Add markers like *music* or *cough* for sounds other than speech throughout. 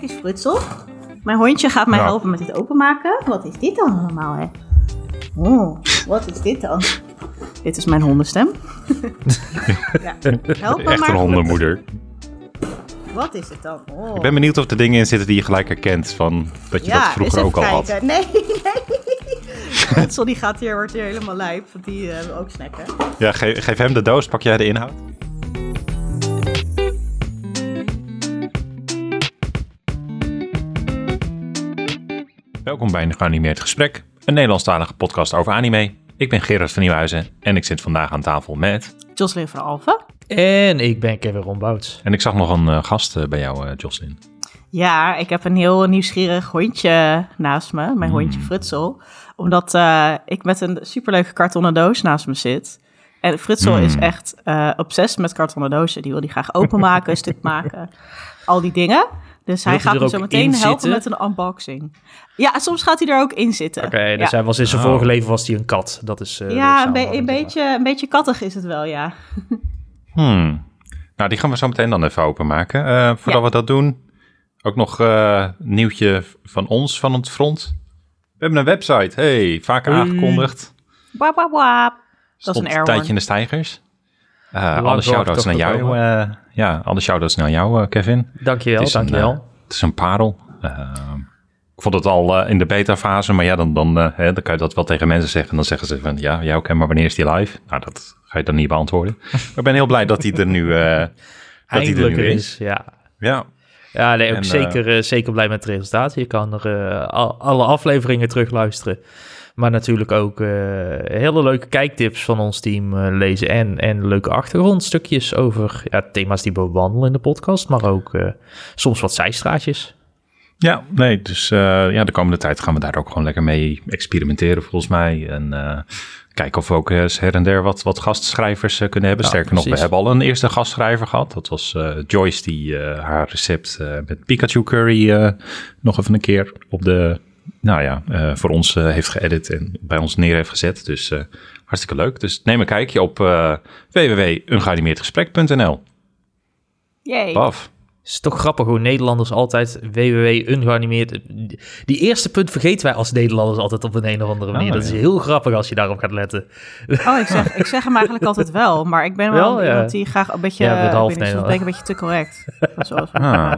Kijk eens, Frutsel. Mijn hondje gaat mij helpen met het openmaken. Wat is dit dan allemaal, hè? Oh, wat is dit dan? Dit is mijn hondenstem. *laughs* ja. Help me Echt een hondenmoeder. Wat is het dan? Oh. Ik ben benieuwd of er dingen in zitten die je gelijk herkent. Van dat je dat vroeger ook al had. Nee, nee. *laughs* Frutsel die gaat hier, wordt hier helemaal lijp, want die hebben ook snacken. Ja, ge- geef hem de doos, pak jij de inhoud. Welkom bij een geanimeerd gesprek, een Nederlandstalige podcast over anime. Ik ben Gerard van Nieuwhuizen en ik zit vandaag aan tafel met... Jocelyn van Alphen. En ik ben Kevin Rombouts. En ik zag nog een eh, gast eh, bij jou, eh Jocelyn. Ja, ik heb een heel nieuwsgierig hondje naast me, mijn hondje Frutsel. Omdat eh, ik met een superleuke kartonnen doos naast me zit. En Frutsel is Hmm. echt eh obsessief met kartonnen dozen. Die wil die graag openmaken, *laughs* stuk maken, al die dingen. Dus hij gaat er me zo ook meteen helpen zitten? met een unboxing. Ja, soms gaat hij er ook in zitten. Oké, dus ja. hij was in zijn Oh. vorige leven was hij een kat. Dat is. eh, ja, een, be- beetje, een beetje kattig is het wel, ja. *laughs* Hmm. Nou, die gaan we zo meteen dan even openmaken. Eh voordat Ja. we dat doen, ook nog eh nieuwtje van ons, van het front. We hebben een website. Hey, vaker Hey. aangekondigd. Wap, wap, wap. Dat is een een tijdje in de stijgers. Eh, alle shout-outs naar jou. eh, ja, alle shout-outs naar jou, eh, Kevin. Dankjewel, Het een, dankjewel. het is een parel. Eh, ik vond het al in de beta-fase, maar ja, dan, dan, hè, dan kan je dat wel tegen mensen zeggen. En dan zeggen ze van, ja, ook, hè, maar wanneer is die live? Nou, dat ga je dan niet beantwoorden. *laughs* maar ik ben heel blij dat hij er nu, dat hij er Eindelijk nu is. is. Ja. Ja, Ja, nee, ook En, zeker, zeker blij met het resultaat. Je kan er al- alle afleveringen terugluisteren. Maar natuurlijk ook eh, hele leuke kijktips van ons team eh, lezen. En, en leuke achtergrondstukjes over ja, thema's die we behandelen in de podcast. Maar ook eh, soms wat zijstraatjes. Ja, nee, dus ja, de komende tijd gaan we daar ook gewoon lekker mee experimenteren volgens mij. En kijken of we ook eens her en der wat, wat gastschrijvers kunnen hebben. Ja, Sterker nog, we hebben al een eerste gastschrijver gehad. Dat was Joyce die haar recept met Pikachu curry nog even een keer op de, nou ja, eh, voor ons eh, heeft geëdit en bij ons neer heeft gezet. Dus eh, hartstikke leuk. Dus neem een kijkje op uh, www.ungeanimeerdgesprek.nl. Yay. Paf. Het is toch grappig hoe Nederlanders altijd www.ungeanimeerd... Die eerste punt vergeten wij als Nederlanders altijd op een, een of andere manier. Oh, dat is heel grappig als je daarop gaat letten. Oh, ik zeg, ik zeg hem eigenlijk altijd wel, maar ik ben wel, Wel, ja. iemand die graag een beetje, Ja, met ik niet, ben ik een beetje te correct. Zoals Ah.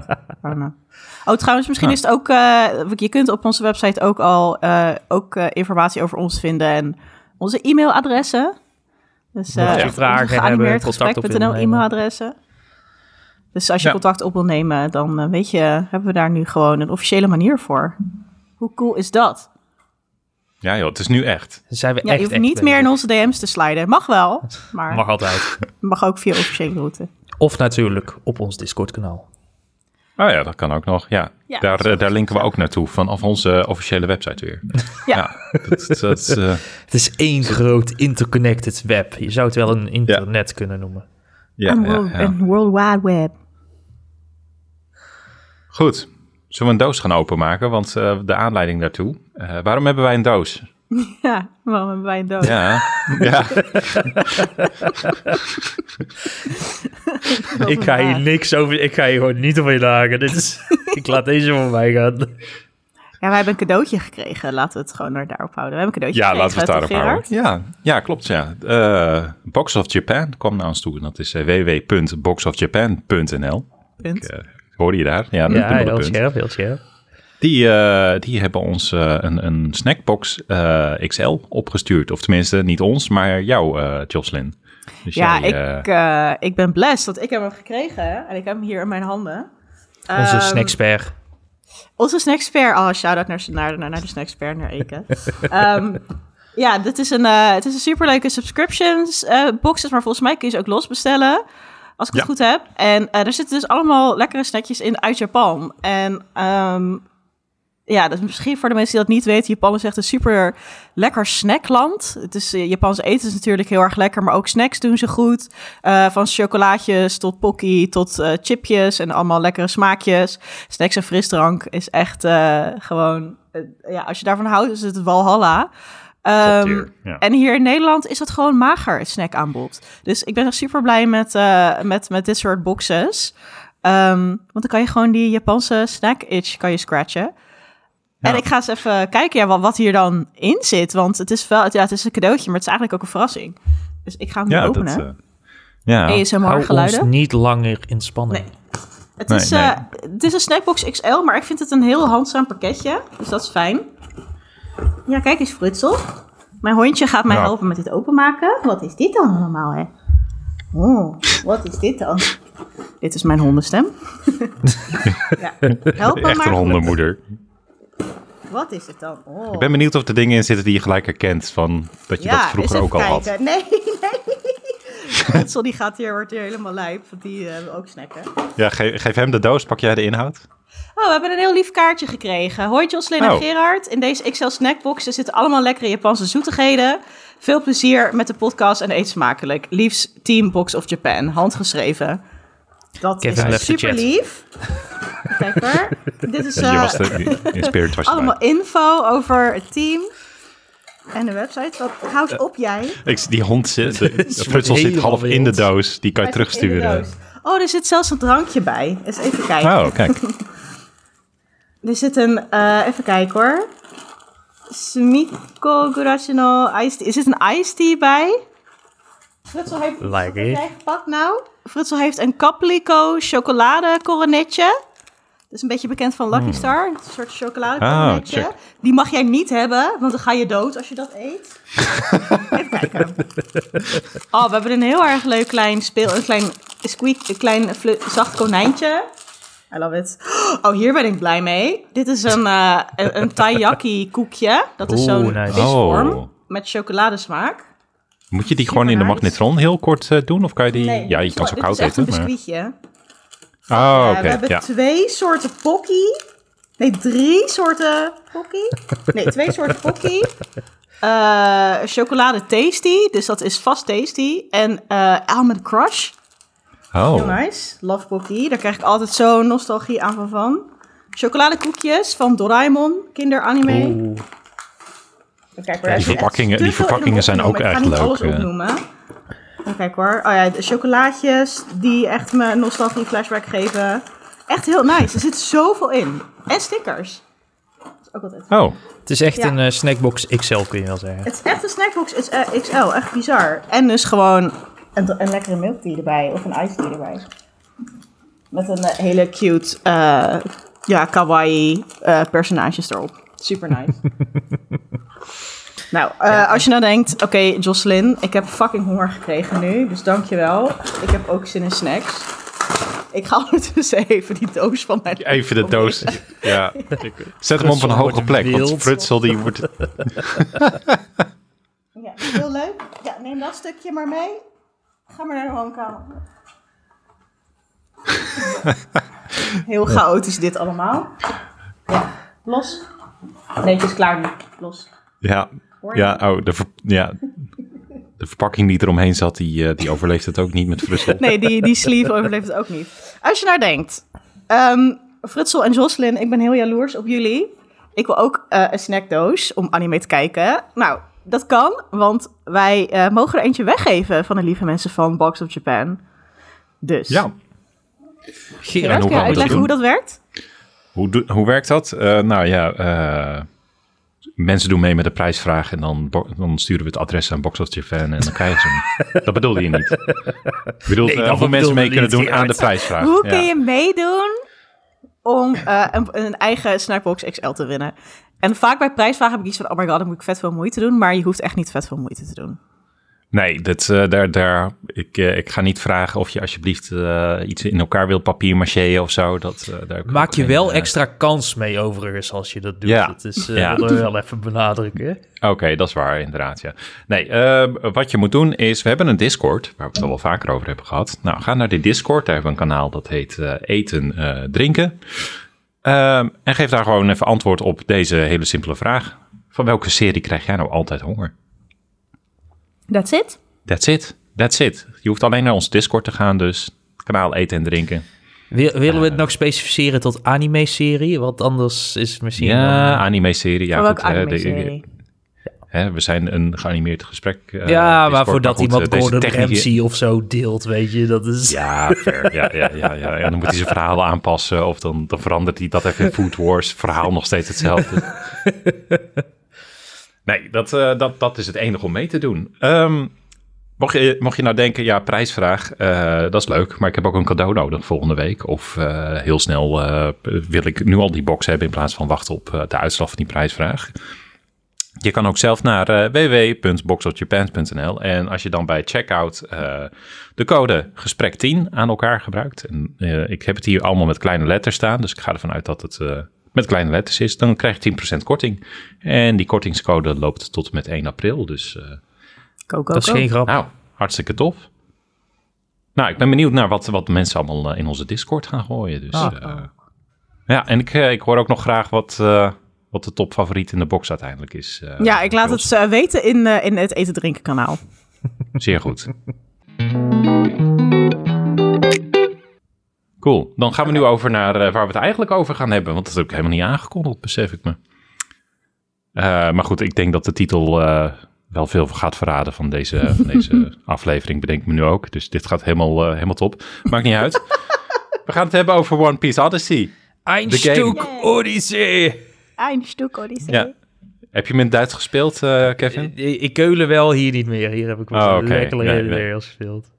Oh, trouwens, misschien is het ook, eh, je kunt op onze website ook al eh, ook, eh, informatie over ons vinden en onze e-mailadressen. Dus eh je onze vragen hebben, gesprek.nl e-mailadressen. Dus als je Ja. contact op wil nemen, dan weet je, hebben we daar nu gewoon een officiële manier voor. Hoe cool is dat? Ja joh, het is nu echt. Zijn we Ja, echt, je hoeft echt niet meer in onze DM's te sliden. Mag wel, *laughs* maar Mag altijd. mag ook via officiële route. Of natuurlijk op ons Discord-kanaal. Oh ja, dat kan ook nog. Ja, Ja, daar, eh, daar linken we ook naartoe vanaf onze officiële website weer. Ja. *laughs* dat, dat, eh, Het is één groot interconnected web. Je zou het wel een internet kunnen noemen. ja, en, ja, world, ja. World Wide Web. Goed. Zullen we een doos gaan openmaken? Want eh, de aanleiding daartoe. eh, waarom hebben wij een doos? *laughs* Ja, waarom hebben wij een dood? Ja, *laughs* ja. *laughs* Ik ga hier niks over. Ik ga hier gewoon niet over lagen. Dit is, ik laat deze voor mij gaan. Ja, wij hebben een cadeautje gekregen. Laten we het gewoon er daarop houden. We hebben een cadeautje ja laten we het gekregen, daarop houden. Ja, ja, klopt. Ja. Eh, Box of Japan kwam naar ons toe. En dat is eh, www.boxofjapan.nl. Punt. Eh, hoorde je daar? Ja, Ja, scherp, heel scherp. Die, eh, die hebben ons eh, een, een snackbox eh, XL opgestuurd. Of tenminste, niet ons, maar jou, eh Jocelyn. Dus Ja, jij, ik, ik ben blessed dat ik hem heb gekregen. En ik heb hem hier in mijn handen. Onze snacksper. Onze snackspare. Oh, shout-out naar, naar, naar, naar de snackspare, naar Eke. Ehm, ja, dit is een, eh, het is een superleuke subscriptions eh boxes, maar volgens mij kun je ze ook los bestellen. Als ik het Ja. goed heb. En er zitten dus allemaal lekkere snackjes in uit Japan. En ehm, ja, dat is misschien voor de mensen die dat niet weten. Japan is echt een super lekker snackland. Het is, eh, Japanse eten is natuurlijk heel erg lekker, maar ook snacks doen ze goed. Eh, van chocolaatjes tot pocky tot eh, chipjes en allemaal lekkere smaakjes. Snacks en frisdrank is echt gewoon... ja, als je daarvan houdt, is het walhalla. Ehm, Top tier, ja. En hier in Nederland is het gewoon mager, het snackaanbod. Dus ik ben echt super blij met, met, met dit soort boxes. Ehm, want dan kan je gewoon die Japanse snack itch kan je scratchen. En ik ga eens even kijken ja, wat, wat hier dan in zit. Want het is wel, ja, het is een cadeautje, maar het is eigenlijk ook een verrassing. Dus ik ga hem nu Ja, dat, openen. eh, ja. ASMR Hou ons geluiden. niet langer in spanning. Nee. Het, Nee, is, nee. eh, het is een snackbox XL, maar ik vind het een heel handzaam pakketje. Dus dat is fijn. Ja, kijk eens, Frutsel. Mijn hondje gaat mij Ja. helpen met dit openmaken. Wat is dit dan allemaal, hè? Oh, wat is dit dan? Dit is mijn hondenstem. *laughs* ja. Help me Echt maar. een hondenmoeder. Wat is het dan? Oh. Ik ben benieuwd of er dingen in zitten die je gelijk herkent van dat je dat vroeger ook al had. kijken. Nee, *laughs* nee. Die gaat hier, wordt hier helemaal lijp, want die eh, wil ook snacken. Ja, ge- geef hem de doos, pak jij de inhoud. Oh, we hebben een heel lief kaartje gekregen. Hoi Jocelyn en Oh. Gerard. In deze XL snackbox zitten allemaal lekkere Japanse zoetigheden. Veel plezier met de podcast en eet smakelijk. Liefs Team Box of Japan. Handgeschreven. Dat Kevin is super lief. Kijk hoor. Dit is *laughs* je eh, was de, in spirit was je allemaal erbij. info over het team. En de website. Wat, hou eens op jij. Ik, die hond *laughs* zit, de, frutsel zit half in de doos. Die kan je terugsturen. Oh, er zit zelfs een drankje bij. Eens even kijken. Oh, kijk. *laughs* Er zit een, eh, even kijken hoor. Sumiko Gurashi no iced tea. Er zit een iced tea bij. Frutsel heeft, Like wat heb jij gepakt nou? Frutsel heeft een Caplico chocolade coronetje. Dat is een beetje bekend van Lucky Star. Een soort chocolade. Ah. Die mag jij niet hebben, want dan ga je dood als je dat eet. *laughs* Even kijken. Oh, we hebben een heel erg leuk klein speel, een klein squeak, een klein zacht konijntje. I love it. Oh, hier ben ik blij mee. Dit is een, eh een, een taiyaki koekje. Dat is zo'n nice. visvorm Oh. met chocoladesmaak. Moet je die gewoon in de magnetron heel kort eh, doen? Of kan je die... Nee, ja, je kan is ze dit koud is echt eten. een Maar... Oh, Eh, oké. we hebben ja. twee soorten pokkie. Nee, drie soorten pokkie. Nee, twee soorten pokkie. Eh, chocolade tasty, dus dat is vast tasty. En eh almond crush, heel Oh, nice. Love pokkie, daar krijg ik altijd zo'n nostalgie aan van. Chocoladekoekjes van Doraemon, kinderanime. Oeh. Kijk, Ja, die echt verpakkingen- die verpakkingen zijn ook noemen. Ik echt ga niet leuk, alles eh. opnoemen. Even kijken hoor. Oh ja, de chocolaatjes die echt me nostalgie flashback geven. Echt heel nice. Er zit zoveel in. En stickers. Dat is ook altijd. oh. Het is echt Ja. een eh, snackbox XL, kun je wel zeggen. Het is echt een snackbox het is, eh, XL. Echt bizar. En dus gewoon een, een lekkere milk tea erbij. Of een iced tea erbij. Met een eh, hele cute, eh, ja, kawaii eh, personages erop. Super nice. *laughs* nou, eh, als je nou denkt, oké, Jocelyn, ik heb fucking honger gekregen nu, dus dankjewel. Ik heb ook zin in snacks. Ik ga *laughs* ondertussen even die doos van mijn... Even de doos. *laughs* Ja. Zet hem op een hoge plek. Want. Frutsel die wordt... *laughs* Ja, heel leuk. Ja, neem dat stukje maar mee. Ga maar naar de woonkamer. heel chaotisch dit allemaal. Ja, los. Is klaar nu. Los. Ja, Hoor ja, oh, de, ver- ja. de verpakking die eromheen zat, die, eh, die overleeft het ook niet met Frutsel. Nee, die, die sleeve overleeft het ook niet. Als je nou denkt, ehm Frutsel en Jocelyn, ik ben heel jaloers op jullie. Ik wil ook eh, een snackdoos om anime te kijken. Nou, dat kan, want wij eh, mogen er eentje weggeven van de lieve mensen van Box of Japan. Dus. Ja, Gerard, je uitleggen hoe dat werkt? hoe, hoe werkt dat? Eh, nou ja, eh, mensen doen mee met de prijsvraag en dan, dan sturen we het adres aan Box of Japan en dan krijgen ze hem. *laughs* dat bedoelde je niet. Je bedoelt Nee, eh, mensen mee kunnen doen aan de prijsvraag. Hoe Ja. kun je meedoen om eh, een, een eigen Snackbox XL te winnen? En vaak bij prijsvragen heb ik iets van, oh my god, dan moet ik vet veel moeite doen. Maar je hoeft echt niet vet veel moeite te doen. Nee, dat, eh, daar, daar, ik, eh, ik ga niet vragen of je alsjeblieft eh, iets in elkaar wilt papier macheën of zo. Dat, daar Maak je wel extra kans mee overigens als je dat doet. Ja. Dat is, Ja. wel even benadrukken. Oké, dat is waar, inderdaad, ja. Nee, wat je moet doen is, we hebben een Discord, waar we het al wel vaker over hebben gehad. Nou, ga naar die Discord, daar hebben we een kanaal dat heet Eten, Drinken. Ehm, en geef daar gewoon even antwoord op deze hele simpele vraag. Van welke serie krijg jij nou altijd honger? That's it. That's it, that's it. Je hoeft alleen naar ons Discord te gaan, dus kanaal Eten en Drinken. Wil- willen we het nog specificeren tot anime-serie? Want anders is het misschien... Ja, dan- anime-serie. Ja, goed, hè, de- anime-serie? hè, we zijn een geanimeerd gesprek. eh, ja, maar voordat goed, iemand eh, Gordon of zo deelt, weet je, dat is... Ja, fair. Ja, ja, ja, ja, ja. Dan moet hij zijn verhaal aanpassen. Of dan, dan verandert hij dat even in Food Wars. Verhaal nog steeds hetzelfde. *laughs* Nee, dat, eh, dat, dat is het enige om mee te doen. Ehm, mocht, je, mocht je nou denken, ja, prijsvraag, eh, dat is leuk. Maar ik heb ook een cadeau nodig volgende week. Of eh, heel snel wil ik nu al die box hebben in plaats van wachten op de uitslag van die prijsvraag. Je kan ook zelf naar www.boxofjapan.nl en als je dan bij checkout de code gesprek 10 aan elkaar gebruikt. Ik heb het hier allemaal met kleine letters staan, dus ik ga ervan uit dat het met kleine letters is. Dan krijg je 10% korting. En die kortingscode loopt tot en met 1 april, dus eh, Go, go, Dat is go. geen grap. nou, hartstikke tof. Nou, ik ben benieuwd naar wat, wat mensen allemaal eh, in onze Discord gaan gooien. Dus, Ah. eh, ja, en ik, ik hoor ook nog graag wat, eh, wat de topfavoriet in de box uiteindelijk is. eh, Ja, ik laat het weten in, eh, in het eten drinken kanaal. Zeer goed. *laughs* Cool. Dan gaan we nu over naar eh, waar we het eigenlijk over gaan hebben. Want dat heb ik helemaal niet aangekondigd, besef ik me. Eh, maar goed, ik denk dat de titel eh, wel veel gaat verraden van deze, *laughs* van deze aflevering. Bedenk ik me nu ook. Dus dit gaat helemaal, eh, helemaal top. Maakt niet uit. *laughs* We gaan het hebben over One Piece Odyssey. Eindstuk Odyssee. Ein stuk Odyssee. Ja. Heb je hem in Duits gespeeld, eh, Kevin? Ik ik keulen wel hier niet meer. Hier heb ik wel Oh, oké. lekker Nee, nee. Gespeeld.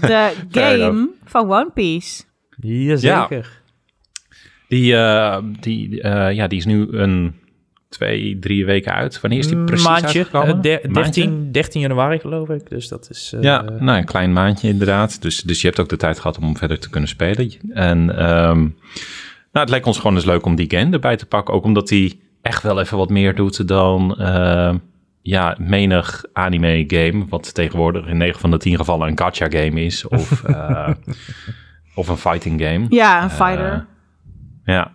De *laughs* game van One Piece. Jazeker. Die, eh, die, eh, ja, die is nu een twee, drie weken uit. Wanneer is die precies maandje, uitgekomen? eh, der- Maandje? 13, 13 januari geloof ik. Dus dat is... Ja, nou, een klein maandje inderdaad. Dus, dus je hebt ook de tijd gehad om verder te kunnen spelen. En ehm, nou, het leek ons gewoon eens leuk om die game erbij te pakken. Ook omdat hij echt wel even wat meer doet dan ehm, ja, menig anime game. Wat tegenwoordig in 9 van de 10 gevallen een gacha game is. Of, *laughs* of een fighting game. Ja, een fighter. Eh, ja,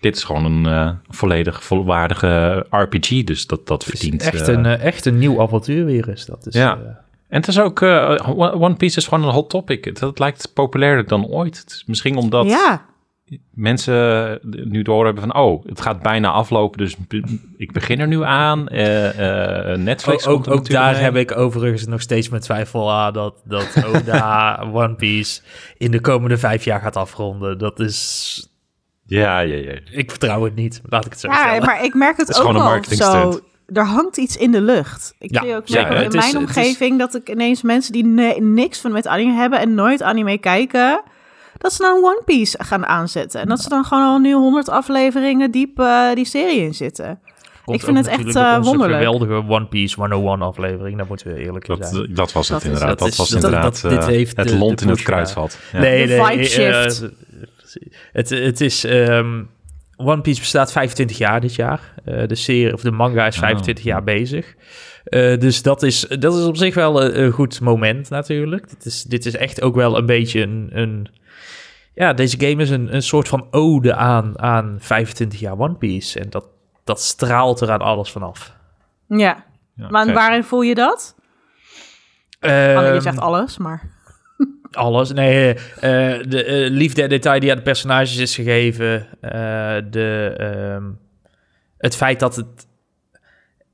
dit is gewoon een eh, volledig volwaardige RPG. Dus dat, dat verdient... echt, eh, een, echt een nieuw avontuur weer is dat. Dus, Ja. En het is ook, eh, One Piece is gewoon een hot topic. Het, het lijkt populairder dan ooit. Het is misschien omdat ja, mensen nu doorhebben van, oh, het gaat bijna aflopen, dus ik begin er nu aan. Eh, eh, Netflix ook komt ook daar mee. heb ik overigens nog steeds mijn twijfel aan dat, dat Oda *laughs* One Piece in de komende vijf jaar gaat afronden. Dat is... Ja, ja, ja. Ik vertrouw het niet, laat ik het zo ja stellen. maar ik merk het is ook gewoon een al marketingstunt. zo. Er hangt iets in de lucht. Ik Ja, zie ook zeker in Het is- mijn het is- omgeving dat ik ineens mensen die ne- niks van met anime hebben en nooit anime kijken, dat ze dan One Piece gaan aanzetten. En dat ze dan gewoon al nu 100 afleveringen diep eh, die serie in zitten. Komt ik vind het echt, eh, onze wonderlijk. geweldige One Piece 101 aflevering, daar moeten we eerlijk in zijn. Dat, dat was het Dat is- inderdaad. dat Dat, was dat- inderdaad dat- dit eh, heeft het de- lont de in het kruidvat. Ja. Nee, De nee. vibe eh, shift. eh, het, het is... ehm, One Piece bestaat 25 jaar dit jaar. Eh, de serie of de manga is Oh. 25 jaar bezig. Eh, dus dat is, dat is op zich wel een, een goed moment natuurlijk. Dit is, dit is echt ook wel een beetje een... een ja, deze game is een, een soort van ode aan, aan 25 jaar One Piece. En dat, dat straalt er aan alles vanaf. Ja, Ja, maar kijk. waarin voel je dat? Anne, je Ehm, zegt alles, maar... *laughs* Alles. Nee, eh, de eh, liefde en detail die aan de personages is gegeven. eh, de, ehm, het feit dat het.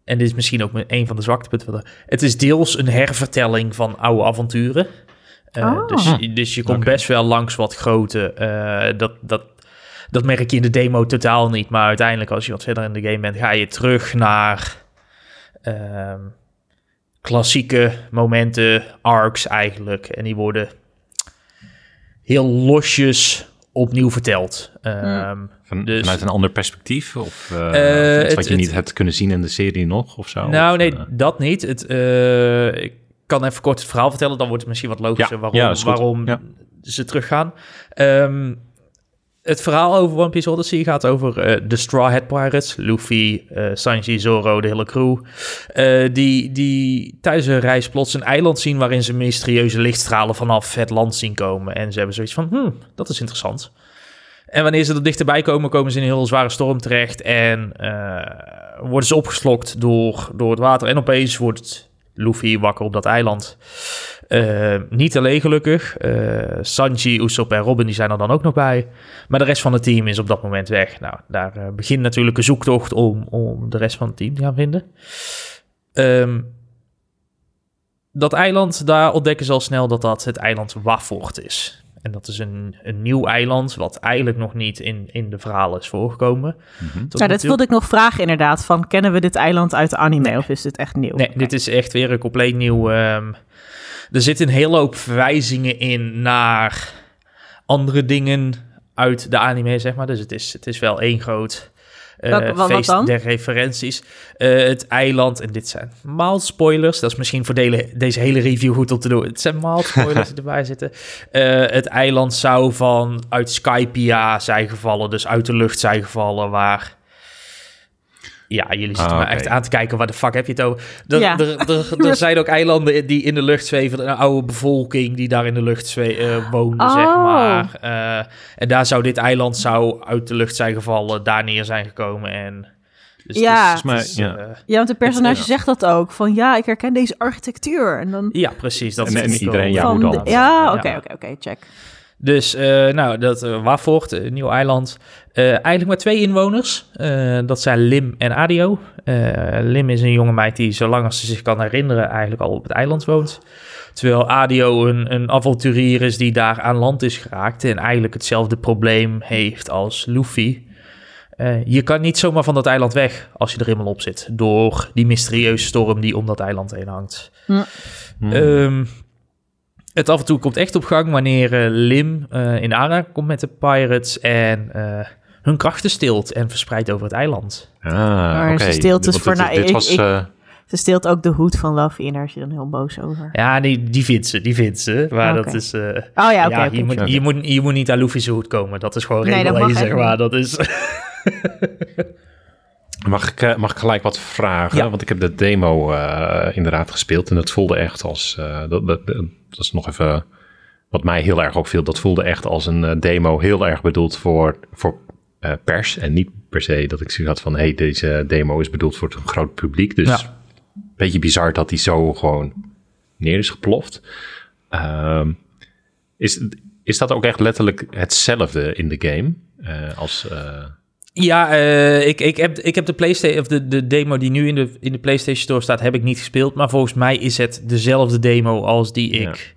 En dit is misschien ook een van de zwaktepunten. Het is deels een hervertelling van oude avonturen. Eh, Oh. dus, dus je komt best wel langs wat grote. eh, dat, dat, dat merk je in de demo totaal niet. Maar uiteindelijk, als je wat verder in de game bent, ga je terug naar. ehm, klassieke momenten, arcs eigenlijk. En die worden heel losjes opnieuw verteld. Ehm, Van, dus- Vanuit een ander perspectief? Of, eh, of iets het- wat je het- niet hebt kunnen zien in de serie nog? Of zo? nou, Of, nee, dat niet. Het, eh, ik kan even kort het verhaal vertellen, dan wordt het misschien wat logischer Ja, waarom, ja, waarom ze teruggaan. Ehm, het verhaal over One Piece Odyssey gaat over eh, de Straw Hat Pirates, Luffy, eh, Sanji, Zoro, de hele crew, eh, die, die tijdens een reis plots een eiland zien waarin ze mysterieuze lichtstralen vanaf het land zien komen. En ze hebben zoiets van, hmm, dat is interessant. En wanneer ze er dichterbij komen, komen ze in een heel zware storm terecht en worden ze opgeslokt door, door het water. En opeens wordt Luffy wakker op dat eiland. Eh, niet alleen gelukkig. Eh, Sanji, Usopp en Robin die zijn er dan ook nog bij. Maar de rest van het team is op dat moment weg. Nou, daar eh, begint natuurlijk een zoektocht om, om de rest van het team te gaan vinden. Ehm, dat eiland, daar ontdekken ze al snel dat dat het eiland Wafort is. En dat is een, een nieuw eiland, wat eigenlijk nog niet in, in de verhalen is voorgekomen. Mhm. Ja, nu dat wilde ik nog vragen inderdaad. Van, kennen we dit eiland uit de anime of is dit echt nieuw? Nee, dit is echt weer een compleet nieuw. ehm, er zit een hele hoop verwijzingen in naar andere dingen uit de anime, zeg maar. Dus het is, het is wel één groot eh, wat- feest dan? der referenties. Eh, het eiland, en dit zijn mild spoilers. Dat is misschien voor deze hele review goed om te doen. Het zijn mild spoilers *laughs* die erbij zitten. Eh, het eiland zou van uit Skypia zijn gevallen, dus uit de lucht zijn gevallen, waar... Ja, jullie zitten Ah, me oké. echt aan te kijken, waar de fuck heb je het over? Er, Ja. er, er, er *laughs* zijn ook eilanden die in de lucht zweven, een oude bevolking die daar in de lucht zwe eh, woonde, Oh. zeg maar. Eh, en daar zou dit eiland zou uit de lucht zijn gevallen, daar neer zijn gekomen en... Dus Ja. is- is, Volgens mij, eh, Ja, want de personage ja. zegt dat ook. Van ja, ik herken deze architectuur. En dan ja, precies. Dat En- is en iedereen, ja, dan? ja, oké, Ja. oké, oké, check. Dus, eh, nou, dat uh, Wafort, een nieuw eiland. Eh, eigenlijk maar twee inwoners. Eh, dat zijn Lim en Adio. Eh, Lim is een jonge meid die, zolang als ze zich kan herinneren, eigenlijk al op het eiland woont. Terwijl Adio een, een avonturier is die daar aan land is geraakt. En eigenlijk hetzelfde probleem heeft als Luffy. Eh, je kan niet zomaar van dat eiland weg als je er eenmaal op zit. Door die mysterieuze storm die om dat eiland heen hangt. Hmm. Ehm, het af en toe komt echt op gang wanneer eh, Lim eh, in aanraking komt met de pirates en eh, hun krachten stilt en verspreidt over het eiland. Ah, Maar oké. ze steelt dus voor- dit- dit ik- was... ik- eh, Ze steelt ook de hoed van Luffy en daar is je dan heel boos over. Ja, die, die vindt ze, die vindt ze. Maar dat is... eh, Oh ja, oké. ja, je, moet, je, moet, je moet niet aan Luffy's hoed komen. Dat is gewoon Nee, regel dat mag 1, zeg maar. Dat is... *laughs* Mag ik, mag ik gelijk wat vragen? Ja. Want ik heb de demo eh, inderdaad gespeeld en dat voelde echt als... eh, dat, dat, dat is nog even wat mij heel erg opviel. Dat voelde echt als een eh, demo heel erg bedoeld voor, voor eh, pers. En niet per se dat ik zoiets had van... hey, deze demo is bedoeld voor het groot publiek. Dus Ja. een beetje bizar dat die zo gewoon neer is geploft. Ehm, is, is dat ook echt letterlijk hetzelfde in de game? eh, als... Ja, eh, ik, ik, heb, ik heb de PlayStation, of de, de demo die nu in de, in de PlayStation Store staat, heb ik niet gespeeld. Maar volgens mij is het dezelfde demo als die Ja. ik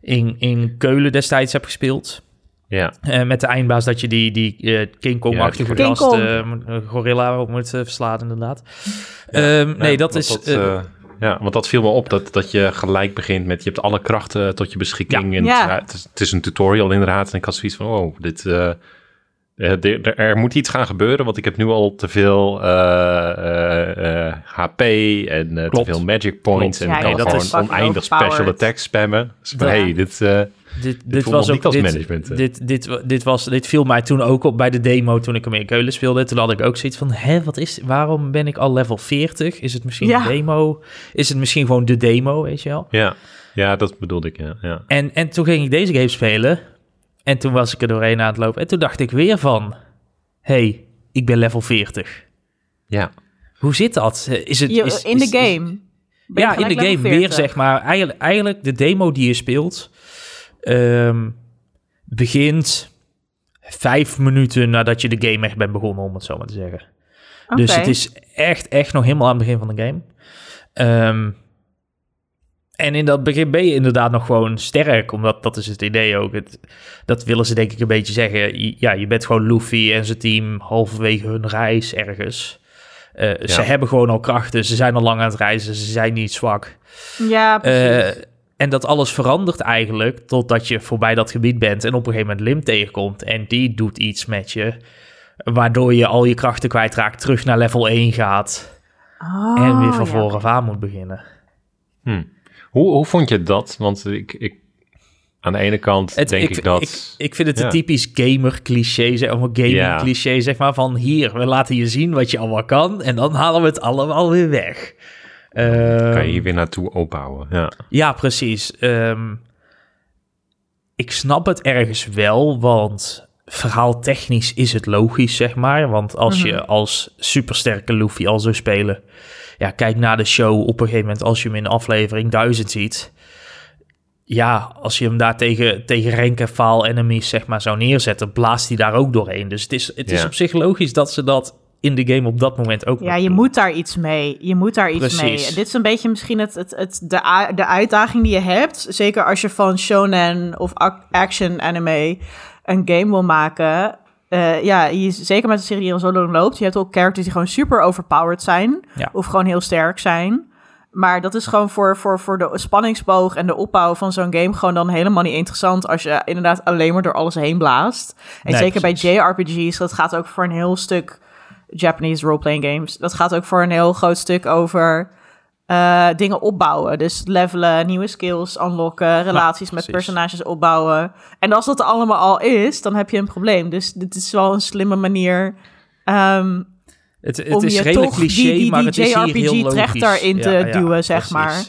in, in Keulen destijds heb gespeeld. ja, Eh, met de eindbaas dat je die, die eh, King Kong-achtige Ja, Kong. gorilla op moet verslaan, inderdaad. Ehm, nee, Ja, dat want is... Dat, ja, want dat viel me op, dat, dat je gelijk begint met... je hebt alle krachten tot je beschikking. En Ja. Het, het, is, het is een tutorial inderdaad. En ik had zoiets van, oh, dit... eh, eh, er, er moet iets gaan gebeuren, want ik heb nu al te veel eh, eh, eh, HP en te veel magic points. Klopt. En Ja, ik kan nee, dat gewoon is fucking oneindig special attacks spammen. Dus Ja. hey, dit... eh, dit, dit, voelt was ook niet als dit, management? Dit, dit, dit, was, dit viel mij toen ook op bij de demo toen ik hem in Keulen speelde. Toen had ik ook zoiets van, hè, wat is, waarom ben ik al level 40? Is het misschien Ja. een demo? Is het misschien gewoon de demo, weet je wel? ja. ja, dat bedoelde ik, ja. ja. En, en toen ging ik deze game spelen. En toen was ik er doorheen aan het lopen. En toen dacht ik weer van... hey, ik ben level 40. ja. Hoe zit dat? Is het, Je- is, in de is- game. Ja, in de game weer, 40? zeg maar. Eigenlijk, eigenlijk de demo die je speelt... ehm, begint vijf minuten nadat je de game echt bent begonnen, om het zo maar te zeggen. Dus het is echt, echt nog helemaal aan het begin van de game. Ehm, en in dat begin ben je inderdaad nog gewoon sterk, omdat dat is het idee ook. Het, dat willen ze denk ik een beetje zeggen. Ja, je bent gewoon Luffy en zijn team halverwege hun reis ergens. Eh, Ze hebben gewoon al krachten, ze zijn al lang aan het reizen, ze zijn niet zwak. Ja, precies. Eh, en dat alles verandert eigenlijk totdat je voorbij dat gebied bent en op een gegeven moment Lim tegenkomt en die doet iets met je, waardoor je al je krachten kwijtraakt, terug naar level 1 gaat Oh, en weer van ja. vooraf aan moet beginnen. Hm. Hoe, hoe vond je dat? Want ik, ik, aan de ene kant Het- denk ik, dat... Ik, ik vind het Ja. een typisch gamer cliché, zeg, of een gaming Ja. cliché, zeg maar, van hier, we laten je zien wat je allemaal kan en dan halen we het allemaal weer weg. kan je Ehm, hier weer naartoe opbouwen. Ja. Ja, precies. Ehm, ik snap het ergens wel, want verhaaltechnisch is het logisch, zeg maar. Want als je als supersterke Luffy al zou spelen... Ja, kijk naar de show op een gegeven moment als je hem in aflevering 1000 ziet. Ja, als je hem daar tegen, tegen rank en file enemies zeg maar zou neerzetten, blaast hij daar ook doorheen. Dus het is, het is Ja. op zich logisch dat ze dat in de game op dat moment ook Ja, je doen. moet daar iets mee. Je moet daar iets mee. Precies. Dit is een beetje misschien het, het, het, de, de uitdaging die je hebt. Zeker als je van shonen of ac- action anime een game wil maken. Eh, ja, je, zeker met een serie die al zo lang loopt. Je hebt ook characters die gewoon super overpowered zijn. Ja. Of gewoon heel sterk zijn. Maar dat is gewoon voor, voor, voor de spanningsboog en de opbouw van zo'n game gewoon dan helemaal niet interessant als je inderdaad alleen maar door alles heen blaast. En Nee, zeker precies. bij JRPG's, dat gaat ook voor een heel stuk Japanese role-playing games. Dat gaat ook voor een heel groot stuk over eh, dingen opbouwen. Dus levelen, nieuwe skills unlocken, relaties met personages opbouwen. En als dat allemaal al is, dan heb je een probleem. Dus dit is wel een slimme manier ehm, Het, het om is je redelijk toch cliché, die, die, maar het is hier heel logisch. in te ja, duwen, zeg precies. maar.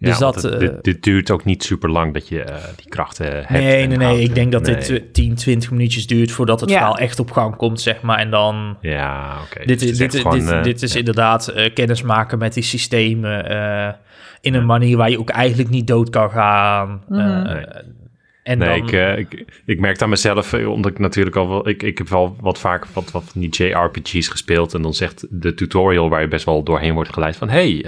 Dus ja, dat, het- eh, dit, dit duurt ook niet super lang dat je eh, die krachten hebt. Nee, nee, nee. houdt. Ik denk dat Nee. dit eh, 10, 20 minuutjes duurt voordat het Ja. verhaal echt op gang komt, zeg maar. En dan... Ja, oké. Dit, Dus dit, gewoon, dit, eh, dit is ja. inderdaad eh, kennis maken met die systemen eh, in een manier waar je ook eigenlijk niet dood kan gaan. Mhm. Eh, Nee. En Nee, dan, ik, eh, ik, ik merk aan mezelf, eh, omdat ik natuurlijk al wel... Ik, ik heb wel wat vaak wat, wat van die JRPG's gespeeld. En dan zegt de tutorial waar je best wel doorheen wordt geleid van... Hey,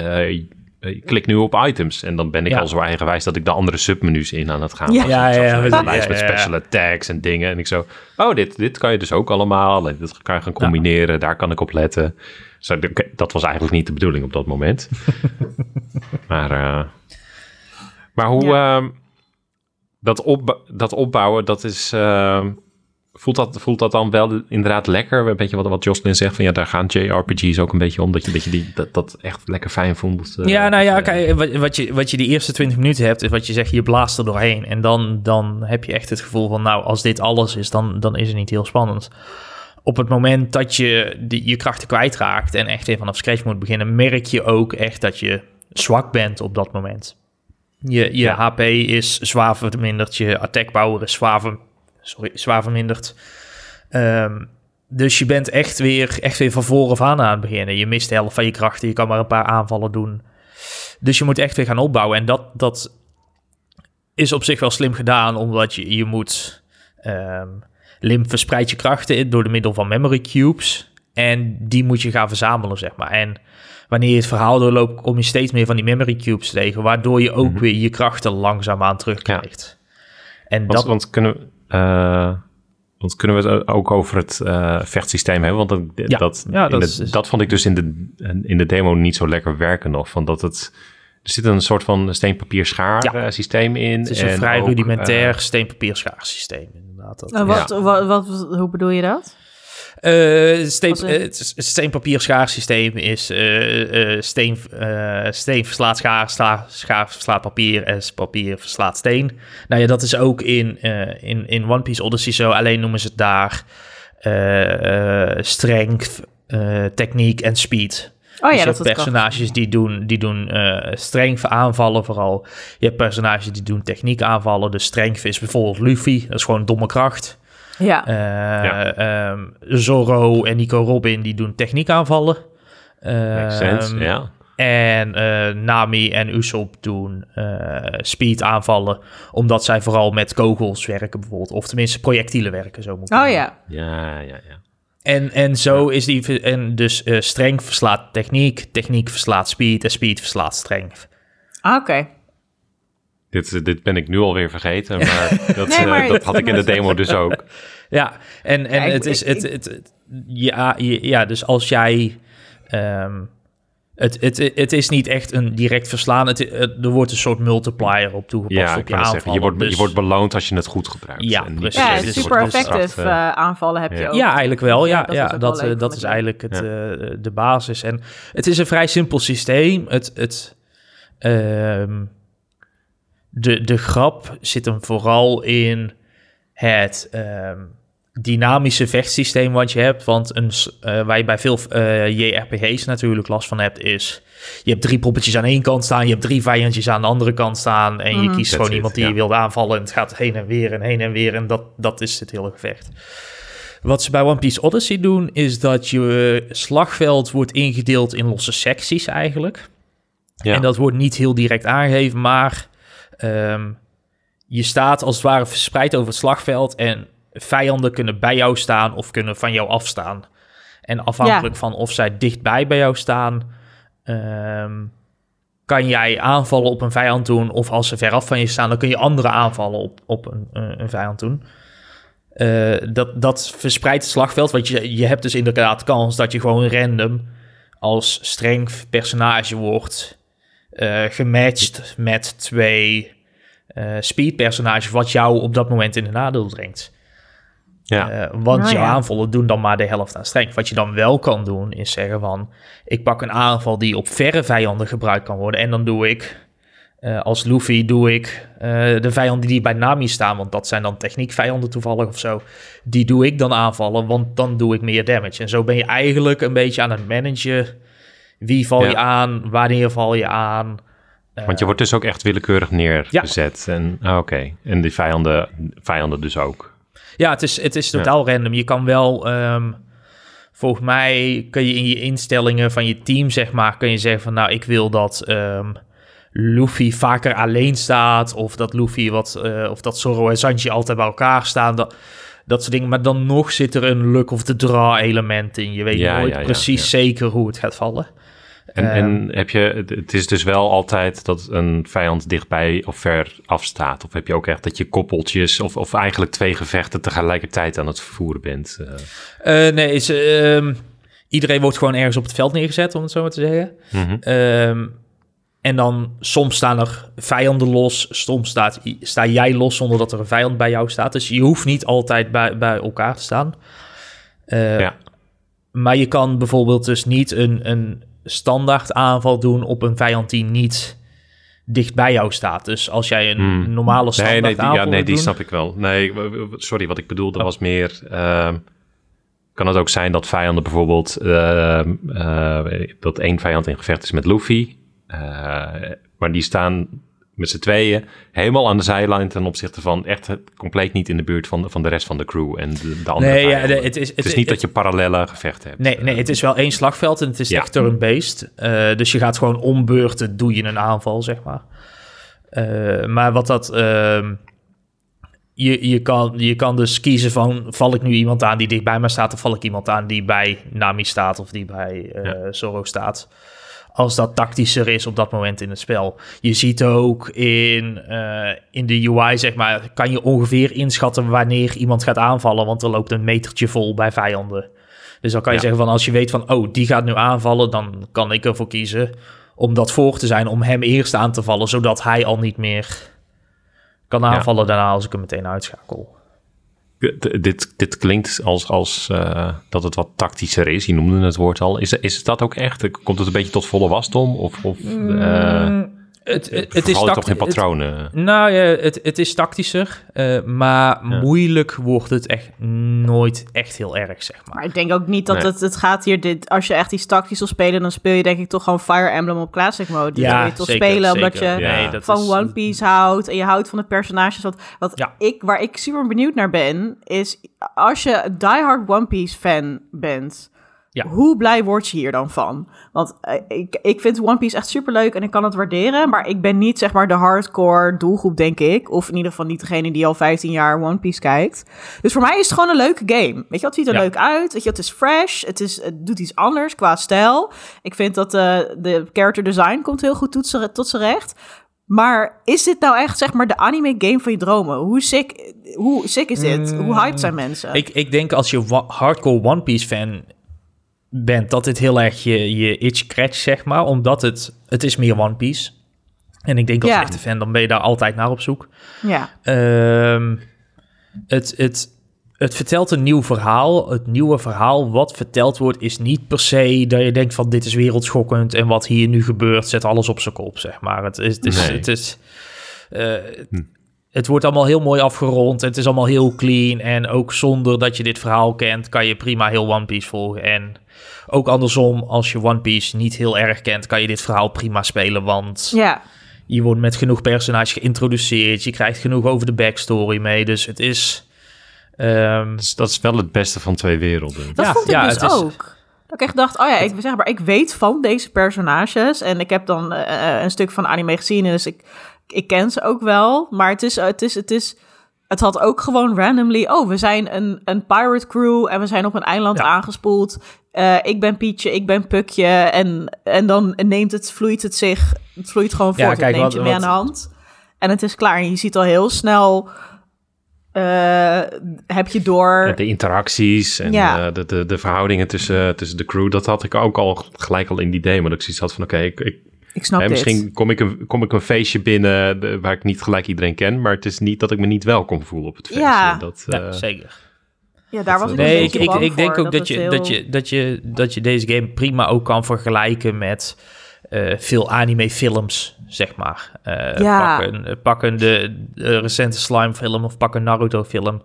eh, eh, klik nu op items. En dan ben ik Ja. al zo eigenwijs dat ik de andere submenu's in aan het gaan Ja. was. Ja, Ik ja, zo een lijst met special attacks en dingen. En ik zo, oh, dit, dit kan je dus ook allemaal. En dit kan je gaan combineren. Daar kan ik op letten. Ik- oké, dat was eigenlijk niet de bedoeling op dat moment. *laughs* maar, eh, maar hoe... Ja. ehm, dat, op, dat opbouwen, dat is... ehm, voelt, dat, voelt dat dan wel inderdaad lekker? Een beetje wat, wat Jocelyn zegt, van ja, daar gaan JRPG's ook een beetje om. Dat je, dat, je die, dat, dat echt lekker fijn voelt. eh, ja, nou ja, eh, kijk, wat, wat, je, wat je die eerste 20 minuten hebt, is wat je zegt, je blaast er doorheen. En dan, dan heb je echt het gevoel van, nou, als dit alles is, dan, dan is het niet heel spannend. Op het moment dat je die, je krachten kwijtraakt en echt weer vanaf scratch moet beginnen, merk je ook echt dat je zwak bent op dat moment. Je, je Ja. HP is zwaar verminderd, je attack power is zwaar, sorry, zwaar verminderd. Ehm, dus je bent echt weer, echt weer van vooraf aan aan het beginnen. Je mist de helft van je krachten, je kan maar een paar aanvallen doen. Dus je moet echt weer gaan opbouwen. En dat, dat is op zich wel slim gedaan, omdat je, je moet... ehm Lim verspreidt je krachten door de middel van memory cubes. En die moet je gaan verzamelen, zeg maar. En wanneer je het verhaal doorloopt, kom je steeds meer van die memory cubes tegen. Waardoor je ook Mhm. weer je krachten langzaamaan terugkrijgt. En Want, dat, want kunnen eh, want kunnen we het ook over het eh, vechtsysteem hebben? Want dat, Ja. dat, Ja, dat de- is- dat vond ik dus in de, in de demo niet zo lekker werken nog. Van dat het, er zit een soort van steen-papier-schaar Ja. eh, systeem in. het is een en vrij ook, rudimentair eh, steenpapier-schaarsysteem, inderdaad. Dat, wat, wat, wat, hoe bedoel je dat? Eh, steen, eh? eh, het is- het steenpapier-schaarsysteem is steen, steen verslaat schaar, sla- schaar verslaat papier en papier verslaat steen. Nou ja, dat is ook in, in, in One Piece Odyssey zo, alleen noemen ze het daar strength, techniek en speed. Oh Dus ja, je dat hebt personages die doen, die doen eh strength aanvallen vooral. Je hebt personages die doen techniek aanvallen. Dus strength is bijvoorbeeld Luffy, dat is gewoon domme kracht. Ja. Eh, Ja. ehm, Zorro en Nico Robin die doen techniek aanvallen. makes sense, Ehm, ja. En eh, Nami en Usopp doen eh, speed aanvallen, omdat zij vooral met kogels werken bijvoorbeeld. Of tenminste projectielen werken, zo moet ik Oh ja. Ja, ja, ja. en, en zo is die... En dus eh strength verslaat techniek, techniek verslaat speed en speed verslaat strength. Ah, Oké. Dit, dit ben ik nu alweer vergeten, *laughs* maar dat, Nee, eh, maar- dat had ik in de demo dus ook. *laughs* Ja, en, en Ja, ik- het is... ik- Het, het, het- ja, ja, dus als jij... ehm, het, het, het is niet echt een direct verslaan. Het, het- er wordt een soort multiplier op toegepast Ja, op ik je aanvallen. zeggen. Je wordt, dus- je wordt beloond als je het goed gebruikt. Ja, En precies. Ja, super eh, eh, aanvallen heb je ja. ook. Ja, eigenlijk wel. Ja, Ja, dat ja, is ook dat, leuk eh, dat is eigenlijk het, eh, de basis. En het is een vrij simpel systeem. Het, het, ehm, de, de grap zit hem vooral in het ehm, dynamische vechtsysteem wat je hebt. Want een, eh, waar je bij veel eh, JRPG's natuurlijk last van hebt, is... Je hebt drie poppetjes aan één kant staan, je hebt drie vijandjes aan de andere kant staan... en je Mhm. kiest gewoon iemand die ja. je wilt aanvallen... en het gaat heen en weer en heen en weer en dat, dat is het hele gevecht. Wat ze bij One Piece Odyssey doen, is dat je slagveld wordt ingedeeld in losse secties eigenlijk. Ja. En dat wordt niet heel direct aangegeven, maar ehm, je staat als het ware verspreid over het slagveld en vijanden kunnen bij jou staan of kunnen van jou afstaan. En afhankelijk van of zij dichtbij bij jou staan, ehm, kan jij aanvallen op een vijand doen. Of als ze veraf van je staan, dan kun je andere aanvallen op, op een, een vijand doen. Uh, dat, dat verspreidt het slagveld, want je, je hebt dus inderdaad kans dat je gewoon random als streng personage wordt uh, gematcht met twee uh, speed personages, wat jou op dat moment in de nadeel brengt. Ja. Uh, want oh, jouw aanvallen doen dan maar de helft aan strength. Wat je dan wel kan doen, is zeggen van... ik pak een aanval die op verre vijanden gebruikt kan worden... en dan doe ik, uh, als Luffy, doe ik uh, de vijanden die bij Nami staan... want dat zijn dan techniekvijanden toevallig of zo... die doe ik dan aanvallen, want dan doe ik meer damage. En zo ben je eigenlijk een beetje aan het managen... wie val je aan, wanneer val je aan... Want je wordt dus ook echt willekeurig neergezet. Ja. En, ah, Oké, en die vijanden, vijanden dus ook. Ja, het is, het is totaal random. Je kan wel, um, volgens mij kun je in je instellingen van je team, zeg maar, kun je zeggen van nou, ik wil dat um, Luffy vaker alleen staat. Of dat Luffy wat, uh, of dat Zoro en Sanji altijd bij elkaar staan. Dat, dat soort dingen. Maar dan nog zit er een luck of the draw element in. Je weet ja, nooit precies zeker hoe het gaat vallen. En, en, ehm, heb je, het is dus wel altijd dat een vijand dichtbij of ver afstaat? Of heb je ook echt dat je koppeltjes of, of eigenlijk twee gevechten tegelijkertijd aan het vervoeren bent? Uh. Uh, nee, is, uh, iedereen wordt gewoon ergens op het veld neergezet, om het zo maar te zeggen. Mm -hmm. en dan soms staan er vijanden los, soms staat, sta jij los zonder dat er een vijand bij jou staat. Dus je hoeft niet altijd bij, bij elkaar te staan. ja. Maar je kan bijvoorbeeld dus niet een, een standaard aanval doen op een vijand die niet dicht bij jou staat. Dus als jij een hmm. normale standaard nee, nee, aanval Ja, nee, die snap ik wel. Nee, sorry, wat ik bedoelde oh. was meer... Uh, kan het ook zijn dat vijanden bijvoorbeeld... Uh, uh, dat één vijand in gevecht is met Luffy... Uh, maar die staan met z'n tweeën helemaal aan de zijlijn ten opzichte van echt compleet niet in de buurt van, van de rest van de crew en de, de andere. Nee, ja, het is, het, is niet dat je parallele gevechten hebt. Nee, nee, het is wel één slagveld en het is ja. echt turn-based. Uh, dus je gaat gewoon om beurten, doe je een aanval, zeg maar. Uh, maar wat dat. Uh, je, je, kan, je kan dus kiezen van, val ik nu iemand aan die dicht bij me staat... of val ik iemand aan die bij Nami staat of die bij uh, ja. Zoro staat als dat tactischer is op dat moment in het spel. Je ziet ook in, uh, in de UI, zeg maar, kan je ongeveer inschatten wanneer iemand gaat aanvallen, want er loopt een metertje vol bij vijanden. Dus dan kan je zeggen van als je weet van, oh, die gaat nu aanvallen, dan kan ik ervoor kiezen om dat voor te zijn, om hem eerst aan te vallen, zodat hij al niet meer kan aanvallen ja. daarna als ik hem meteen uitschakel. Dit, dit klinkt als, als uh, dat het wat tactischer is. Je noemde het woord al. Is, is dat ook echt? Komt het een beetje tot volle wasdom? Of, of uh, het, het, het is toch geen patronen? nou ja, het, het is tactischer, uh, maar moeilijk wordt het echt nooit echt heel erg, zeg maar. Maar ik denk ook niet dat het, het gaat hier, dit, als je echt die tactisch wil spelen, dan speel je denk ik toch gewoon Fire Emblem op Classic Mode. Die ja, je toch zeker, spelen omdat je ja, van is, One Piece houdt en je houdt van de personages. Wat, wat ja. ik, waar ik super benieuwd naar ben, is als je diehard One Piece fan bent ja. Hoe blij word je hier dan van? Want uh, ik, ik vind One Piece echt super leuk en ik kan het waarderen. Maar ik ben niet zeg maar de hardcore doelgroep, denk ik. Of in ieder geval niet degene die al 15 jaar One Piece kijkt. Dus voor mij is het gewoon een leuke game. Weet je, het ziet er leuk uit. Weet je, het is fresh. Het, is, het doet iets anders qua stijl. Ik vind dat uh, de character design komt heel goed tot, zijn recht. Maar is dit nou echt, zeg maar, de anime game van je dromen? Hoe sick, hoe sick is dit? Hoe hyped zijn mensen? Ik, ik denk als je hardcore One Piece fan bent, dat dit heel erg je, je itch scratch, zeg maar. Omdat het, het is meer One Piece. En ik denk als ja. echte fan, dan ben je daar altijd naar op zoek. Ja. Um, het, het, het vertelt een nieuw verhaal. Het nieuwe verhaal wat verteld wordt is niet per se dat je denkt van dit is wereldschokkend en wat hier nu gebeurt zet alles op zijn kop, zeg maar. Het is, het is, nee. het is uh, hm het wordt allemaal heel mooi afgerond. Het is allemaal heel clean. En ook zonder dat je dit verhaal kent, kan je prima heel One Piece volgen. En ook andersom, als je One Piece niet heel erg kent, kan je dit verhaal prima spelen. Want ja. je wordt met genoeg personages geïntroduceerd. Je krijgt genoeg over de backstory mee. Dus het is. Um... Dus dat is wel het beste van twee werelden. Dat ja, vond ik ja, dus het ook. Is... Dat ik echt dacht, oh ja, ik, zeg maar, ik weet van deze personages. En ik heb dan uh, een stuk van anime gezien. Dus ik ik ken ze ook wel, maar het is, het is, het is het had ook gewoon randomly... oh, we zijn een, een pirate crew en we zijn op een eiland Ja. aangespoeld. Eh, ik ben Pietje, ik ben Pukje. En, en dan neemt het, vloeit het zich... Het vloeit gewoon Ja, voort, kijk, het neemt wat- je mee wat- aan de hand. En het is klaar. En je ziet al heel snel... eh, heb je door... Ja, de interacties en Ja. eh, de, de, de verhoudingen tussen, tussen de crew, dat had ik ook al gelijk al in die demo. Dat ik zoiets had van, oké, ik, ik, ik snap dit. misschien kom ik, een, kom ik een feestje binnen de- waar ik niet gelijk iedereen ken, maar het is niet dat ik me niet welkom voel op het feestje. Ja. Dat, Ja, eh, zeker. Ja, daar was ik een Nee, ik, ik, ik denk voor, ook dat, je, heel- dat, je, dat, je, dat je deze game prima ook kan vergelijken met eh, veel anime-films, zeg maar. Eh Ja. Pakken, pakken de, de recente Slime-film of pak een Naruto-film.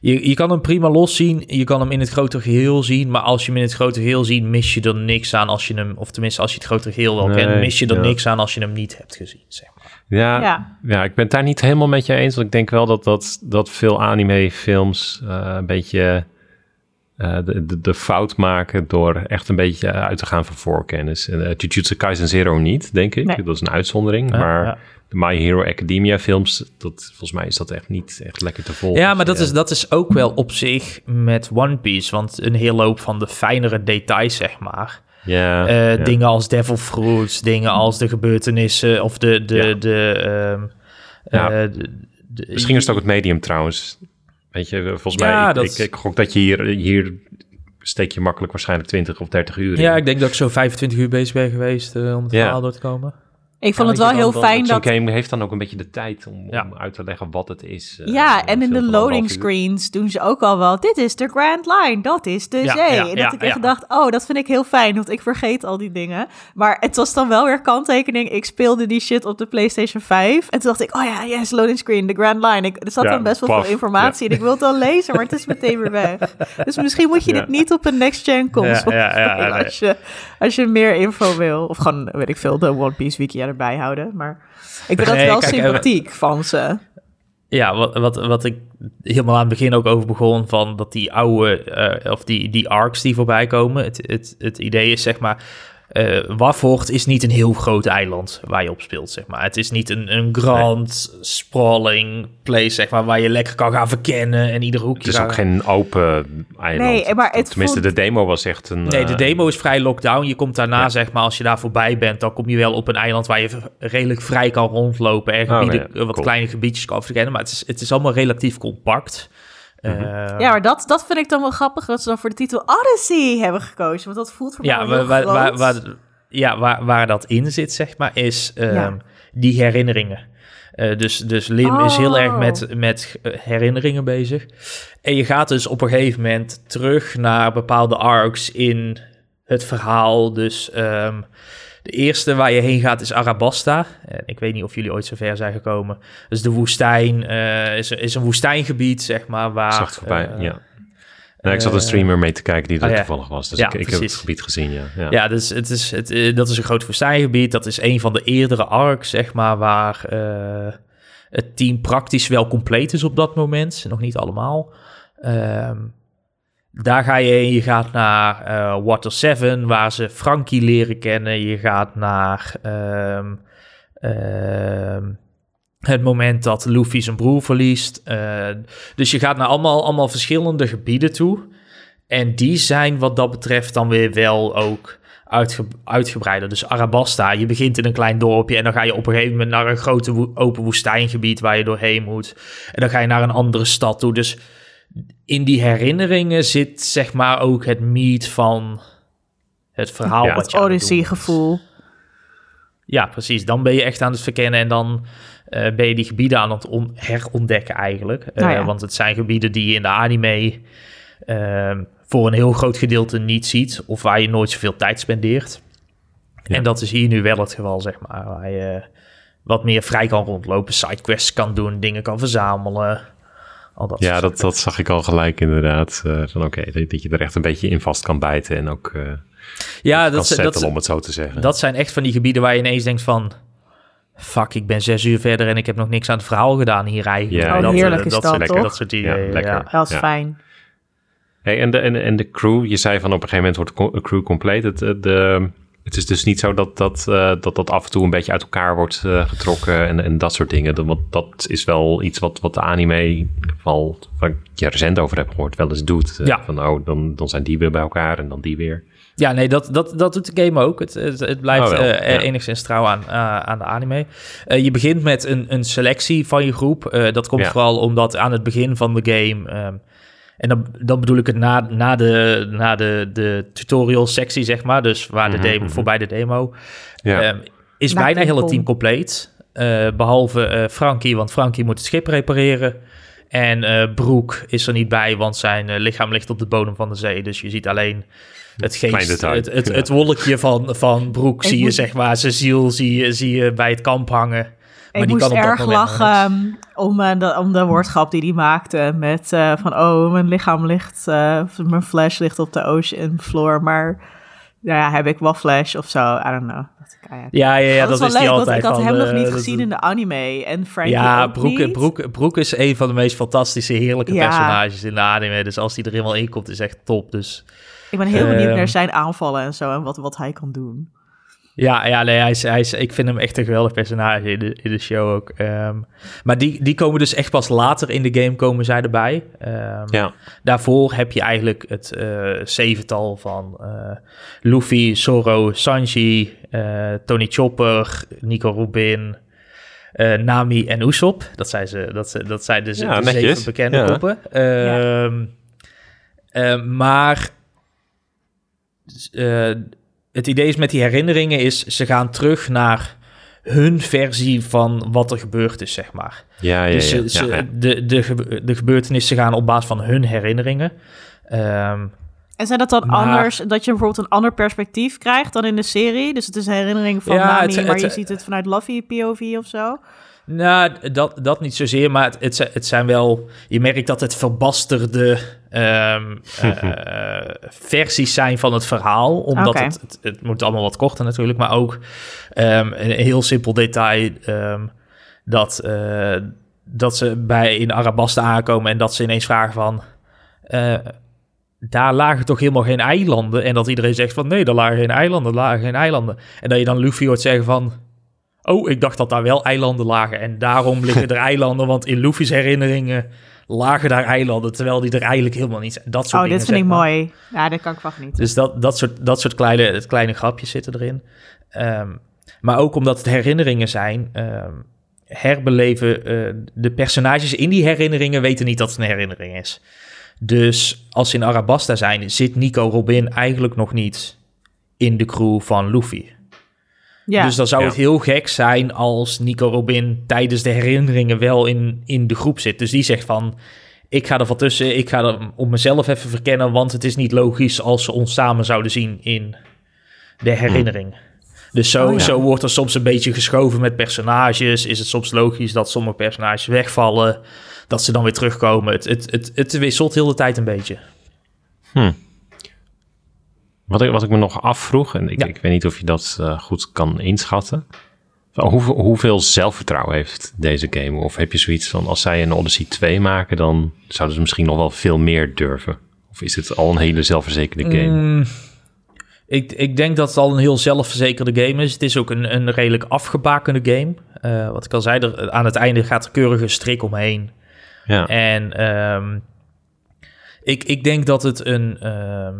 Je, je kan hem prima los zien, je kan hem in het grote geheel zien, maar als je hem in het grote geheel ziet, mis je er niks aan als je hem, of tenminste als je het grote geheel wel Nee, kent, mis je er ja. niks aan als je hem niet hebt gezien, zeg maar. ja, ja. Ja, ik ben het daar niet helemaal met je eens, want ik denk wel dat, dat, dat veel anime-films eh, een beetje eh, de, de, de fout maken door echt een beetje uit te gaan van voorkennis. En, eh, Jujutsu Kaisen Zero niet, denk ik. Nee. Dat is een uitzondering, Ja, maar... de My Hero Academia films, dat, volgens mij is dat echt niet echt lekker te volgen. Ja, maar dat, is, dat is ook wel op zich met One Piece. Want een hele hoop van de fijnere details, zeg maar. ja, Eh, ja. Dingen als Devil Fruits, dingen als de gebeurtenissen of de... de, Ja. de, ehm, Ja. eh, de- de- Misschien is het ook het medium trouwens. Weet je, volgens mij, ik, ik, ik gok dat je hier, hier steek je makkelijk waarschijnlijk 20 of 30 uur in. Ja, ik denk dat ik zo 25 uur bezig ben geweest eh, om het verhaal door te komen. Ik vond Ja, het wel heel dan- fijn Zo'n dat... game heeft dan ook een beetje de tijd om, Ja. om uit te leggen wat het is. eh, Ja, en in de loading screens doen ze ook al wel... Dit is de Grand Line, dat is de Ja, zee. ja, en ja, dat ik echt ja. dacht, oh, dat vind ik heel fijn, want ik vergeet al die dingen. Maar het was dan wel weer kanttekening. Ik speelde die shit op de PlayStation 5. En toen dacht ik, oh ja, yes, loading screen, de Grand Line. Ik, er zat Ja, dan best wel paf, veel informatie en ik wil het al lezen, maar het is meteen weer weg. *laughs* Dus misschien moet je Ja. dit niet op een next-gen console Ja, ja, ja, spelen nee. als, je, als je meer info wil. Of gewoon, weet ik veel, de One Piece wiki erbij houden. Maar ik vind dat wel kijk, eh, sympathiek van ze. Ja, wat, wat, wat ik helemaal aan het begin ook over begon, van dat die oude, eh, of die, die arcs die voorbij komen. Het, het, het idee is zeg maar, eh Wafort is niet een heel groot eiland waar je op speelt, zeg maar. Het is niet een, een grand sprawling place, zeg maar, waar je lekker kan gaan verkennen en ieder hoekje Het is gaan- ook geen open eiland. Nee, maar het Tenminste, voelt- de demo was echt een... Nee, de eh, demo is vrij lockdown. Je komt daarna, Ja. zeg maar, als je daar voorbij bent, dan kom je wel op een eiland waar je redelijk vrij kan rondlopen en Oh, gebieden, eh, wat cool. kleine gebiedjes kan verkennen. Maar het is, het is allemaal relatief compact. Mhm. Eh, Ja, maar dat, dat vind ik dan wel grappig dat ze dan voor de titel Odyssey hebben gekozen. Want dat voelt voor Ja, mij waar, heel waar, waar, waar- ja waar, waar dat in zit, zeg maar, is ehm, Ja. die herinneringen. Eh, dus, dus Lim is heel erg Oh. met, met eh, herinneringen bezig. En je gaat dus op een gegeven moment terug naar bepaalde arcs in het verhaal. Dus ehm, de eerste waar je heen gaat is Arabasta. En ik weet niet of jullie ooit zo ver zijn gekomen. Dus de woestijn eh, is, is een woestijngebied, zeg maar, waar... zag het voorbij, eh, ja. Nee, ik zat een eh, streamer mee te kijken die er oh ja. toevallig was. Dus Ja, ik, ik heb het gebied gezien, ja. ja. Ja, dus het is, het, dat is een groot woestijngebied. Dat is een van de eerdere arcs, zeg maar, waar het team praktisch wel compleet is op dat moment. Nog niet allemaal. Ehm, daar ga je heen. Je gaat naar eh, Water 7, waar ze Frankie leren kennen. Je gaat naar ehm, ehm, het moment dat Luffy zijn broer verliest. Eh, dus je gaat naar allemaal, allemaal verschillende gebieden toe. En die zijn wat dat betreft dan weer wel ook uitge uitgebreider. Dus Arabasta, je begint in een klein dorpje en dan ga je op een gegeven moment naar een grote open woestijngebied waar je doorheen moet. En dan ga je naar een andere stad toe. Dus in die herinneringen zit zeg maar ook het meat van het verhaal Ja, wat Het je Odyssey gevoel. Ja, precies. Dan ben je echt aan het verkennen en dan eh, ben je die gebieden aan het on- herontdekken eigenlijk. Eh, Nou ja. Want het zijn gebieden die je in de anime ehm, voor een heel groot gedeelte niet ziet of waar je nooit zoveel tijd spendeert. Ja. En dat is hier nu wel het geval, zeg maar. Waar je wat meer vrij kan rondlopen, sidequests kan doen, dingen kan verzamelen. Al dat Ja, dat, dat zag ik al gelijk inderdaad. eh, van oké, dat, dat je er echt een beetje in vast kan bijten en ook eh ja, dat, dat, om het zo te zeggen. Dat zijn echt van die gebieden waar je ineens denkt van... Fuck, ik ben zes uur verder en ik heb nog niks aan het verhaal gedaan hier eigenlijk. Ja, Oh, dat, heerlijk is dat, dat, soort- toch? dat soort Ja, ideeën. lekker. ja. Dat is Ja. fijn. Hey, en, de, en, en de crew, je zei van op een gegeven moment wordt de crew compleet. Het, eh, de, Het is dus niet zo dat dat, uh, dat, dat af en toe een beetje uit elkaar wordt uh, getrokken en, en dat soort dingen. Want dat is wel iets wat, wat de anime, in ieder geval waar ik je recent over heb gehoord, wel eens doet. Uh, Ja. Van oh, dan, dan zijn die weer bij elkaar en dan die weer. Ja, nee, dat, dat, dat doet de game ook. Het, het, het blijft Oh, wel, eh, ja. enigszins trouw aan, eh, aan de anime. Eh, je begint met een, een selectie van je groep. Eh, dat komt Ja. vooral omdat aan het begin van de game... ehm, en dan, dan bedoel ik het na, na, de, na de, de tutorial sectie, zeg maar. Dus waar de Mhm, demo, mhm. voorbij de demo. Ja. Ehm, is Laat bijna heel het team compleet. Eh, behalve eh, Frankie, want Frankie moet het schip repareren. En eh Broek is er niet bij, want zijn lichaam ligt op de bodem van de zee. Dus je ziet alleen het geest, het, het, ja. het wolkje van, van Broek Ik zie je, moet- zeg maar. Zijn ziel zie je, zie je bij het kamp hangen. Maar ik die moest kan erg lachen om, eh, de, om de woordgrap die hij maakte. Met eh, van, oh, mijn lichaam ligt, eh, of mijn flash ligt op de ocean floor. Maar nou ja, heb ik wel flash of zo? I don't know. Ah ja. Ja, ja, ja dat, wel is die altijd. ik had van, hem nog niet gezien in de anime. En Frankie Ja, Broek, niet. Broek, Broek is een van de meest fantastische, heerlijke Ja. personages in de anime. Dus als hij er eenmaal in komt, is echt top. Dus Ik ben heel benieuwd Ehm. naar zijn aanvallen en zo. En wat, wat hij kan doen. Ja, ja nee, hij is, hij is, ik vind hem echt een geweldig personage in de, in de show ook. Ehm, maar die, die komen dus echt pas later in de game komen zij erbij. Ehm, ja. Daarvoor heb je eigenlijk het eh, zevental van eh, Luffy, Zoro, Sanji, eh, Tony Chopper, Nico Rubin, Nami en Usopp. Dat zijn, ze, dat, ze, dat zijn dus Ja, de zeven bekende Ja. poppen. Ehm, eh, maar eh, het idee is met die herinneringen is, ze gaan terug naar hun versie van wat er gebeurd is, zeg maar. Ja, ja, dus ja. ze- ze- ja, ja. De, de, de gebeurtenissen gaan op basis van hun herinneringen. Ehm, En zijn dat dan Maar- anders, dat je bijvoorbeeld een ander perspectief krijgt dan in de serie? Dus het is een herinnering van Ja, het- maar het- je ziet het vanuit Luffy POV of zo? Nou, dat, dat niet zozeer, maar het, het, zijn- het zijn wel... Je merkt dat het verbasterde ehm, *laughs* eh, versies zijn van het verhaal. Omdat het, het moet allemaal wat korter natuurlijk. Maar ook ehm, een heel simpel detail... ehm, dat, eh, dat ze bij in Arabasta aankomen en dat ze ineens vragen van... eh, daar lagen toch helemaal geen eilanden? En dat iedereen zegt van nee, daar lagen geen eilanden, daar lagen geen eilanden. En dat je dan Luffy hoort zeggen van... Oh, ik dacht dat daar wel eilanden lagen en daarom liggen *laughs* er eilanden, want in Luffy's herinneringen lagen daar eilanden, terwijl die er eigenlijk helemaal niet zijn. Dat soort Oh, dingen, dit vind ik maar. mooi. Ja, dat kan ik wel genieten. Dus dat, dat soort, dat soort kleine, kleine grapjes zitten erin. Ehm, maar ook omdat het herinneringen zijn, ehm, herbeleven eh, de personages in die herinneringen weten niet dat het een herinnering is. Dus als ze in Arabasta zijn, zit Nico Robin eigenlijk nog niet in de crew van Luffy. Ja. Dus dan zou Ja. het heel gek zijn als Nico Robin tijdens de herinneringen wel in, in de groep zit. Dus die zegt van, ik ga er van tussen, ik ga er op mezelf even verkennen, want het is niet logisch als ze ons samen zouden zien in de herinnering. Dus zo, Oh ja. zo wordt er soms een beetje geschoven met personages. Is het soms logisch dat sommige personages wegvallen, dat ze dan weer terugkomen. Het, het, het, het wisselt heel de tijd een beetje. Wat, ik, wat ik me nog afvroeg, en ik, Ja. ik weet niet of je dat eh, goed kan inschatten. Hoeveel zelfvertrouwen heeft deze game? Of heb je zoiets van, als zij een Odyssey 2 maken, dan zouden ze misschien nog wel veel meer durven? Of is het al een hele zelfverzekerde game? Mm, ik, ik denk dat het al een heel zelfverzekerde game is. Het is ook een, een redelijk afgebakende game. Eh, wat ik al zei, er, aan het einde gaat er keurige strik omheen. Ja, En ehm, ik, ik denk dat het een, ehm,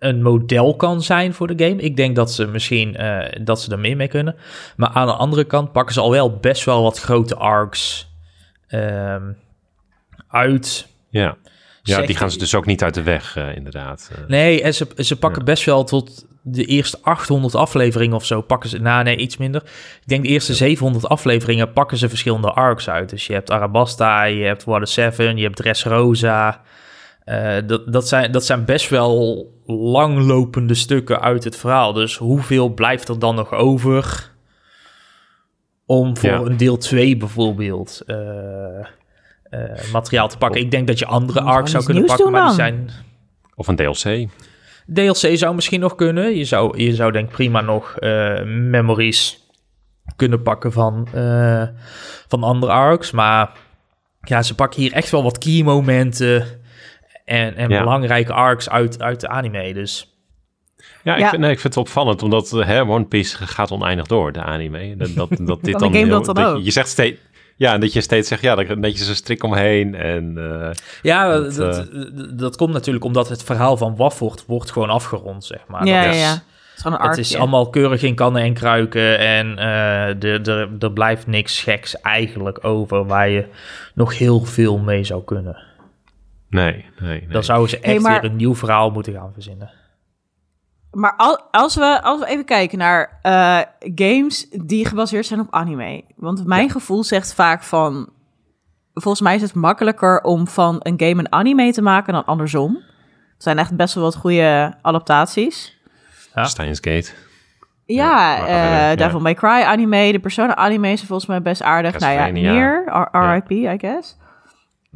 een model kan zijn voor de game. Ik denk dat ze misschien eh, dat ze er meer mee kunnen. Maar aan de andere kant pakken ze al wel best wel wat grote arcs ehm, uit. ja. ja Zegt- die gaan ze dus ook niet uit de weg, eh, inderdaad. Eh, Nee, en ze, ze pakken best wel tot de eerste 800 afleveringen of zo pakken ze... Nou, nee, iets minder. Ik denk de eerste 700 afleveringen pakken ze verschillende arcs uit. Dus je hebt Arabasta, je hebt Water 7, je hebt Dressrosa. Eh dat, dat, zijn, dat zijn best wel langlopende stukken uit het verhaal. Dus hoeveel blijft er dan nog over om voor Ja. een deel 2 bijvoorbeeld eh, eh, materiaal te pakken? Ik denk dat je andere arcs zou kunnen pakken, maar die zijn... Of een DLC. DLC zou misschien nog kunnen. Je zou, je zou denk ik prima nog eh, memories kunnen pakken van, eh, van andere arcs. Maar ja, ze pakken hier echt wel wat key momenten en, en Ja. belangrijke arcs uit, uit de anime. Dus Ja, ik, Ja. Vind, nee, ik vind het opvallend, omdat eh, hè, One Piece gaat oneindig door, de anime. Dat, dat, *laughs* dat dit dan heel- dat dan ook? je, je zegt steeds... Ja, en dat je steeds zegt, ja, er netjes een strik omheen. En eh, Ja, Dat, dat, dat, dat komt natuurlijk omdat het verhaal van Wafvoort wordt gewoon afgerond, zeg maar. ja, Dat ja, is- ja. Het is Het allemaal keurig in kannen en kruiken en eh, er- er er blijft niks geks eigenlijk over waar je nog heel veel mee zou kunnen. Nee, nee, nee. Dan zouden ze echt Hey, maar- weer een nieuw verhaal moeten gaan verzinnen. Maar al- als, we, als we even kijken naar eh, games die gebaseerd zijn op anime. Want mijn gevoel zegt vaak van... Volgens mij is het makkelijker om van een game een anime te maken dan andersom. Er zijn echt best wel wat goede adaptaties. Ja. Steins Gate. Ja, eh ja. Devil May Cry anime. De Persona anime is volgens mij best aardig. Nou ja, meer. RIP, I guess.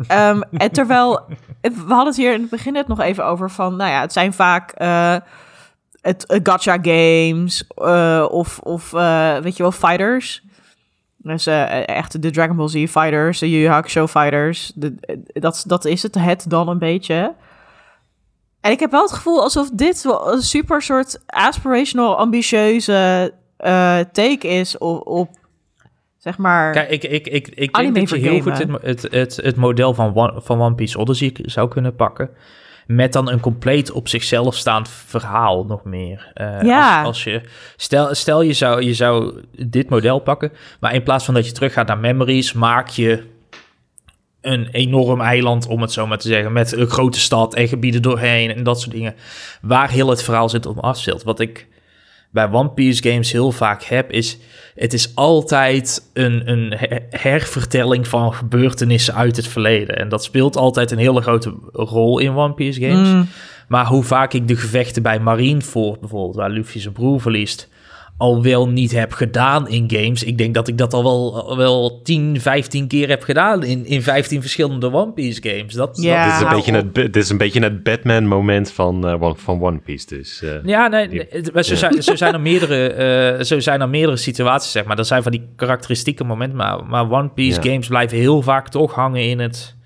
Ehm, en terwijl, het- we hadden het hier in het begin net nog even over van, nou ja, het zijn vaak eh, het eh, gacha games eh, of, of weet je wel, fighters. Dus echt de Dragon Ball Z fighters, de Yu Yu Hakusho fighters. Dat, dat is het, het dan een beetje. En ik heb wel het gevoel alsof dit wel een super soort aspirational, ambitieuze take is op, op zeg maar... Kijk, ik, ik, ik, ik denk dat je heel goed het, het, het, het model van One, van One Piece Odyssey zou kunnen pakken. Met dan een compleet op zichzelf staand verhaal nog meer. Eh, Ja. Als, als je, stel, stel je, zou, je zou dit model pakken, maar in plaats van dat je teruggaat naar memories, maak je een enorm eiland, om het zo maar te zeggen, met een grote stad en gebieden doorheen en dat soort dingen, waar heel het verhaal zit om afspeelt. Wat ik bij One Piece games heel vaak heb, is het is altijd een, een her- hervertelling van gebeurtenissen uit het verleden. En dat speelt altijd een hele grote rol in One Piece games. Mm. Maar hoe vaak ik de gevechten bij Marineford bijvoorbeeld, waar Luffy zijn broer verliest, al wel niet heb gedaan in games. Ik denk dat ik dat al wel, wel 10, 15 keer heb gedaan in, in 15 verschillende One Piece games. Dat, Ja. dat dit, is een beetje het, dit is een beetje het Batman-moment van, eh, One- van One Piece. Dus, eh, Ja, nee, zo, Ja. zijn, zo, *laughs* zijn er meerdere, eh, zo zijn er meerdere situaties, zeg maar. Dat zijn van die karakteristieke momenten. Maar, maar One Piece Ja. games blijven heel vaak toch hangen in het...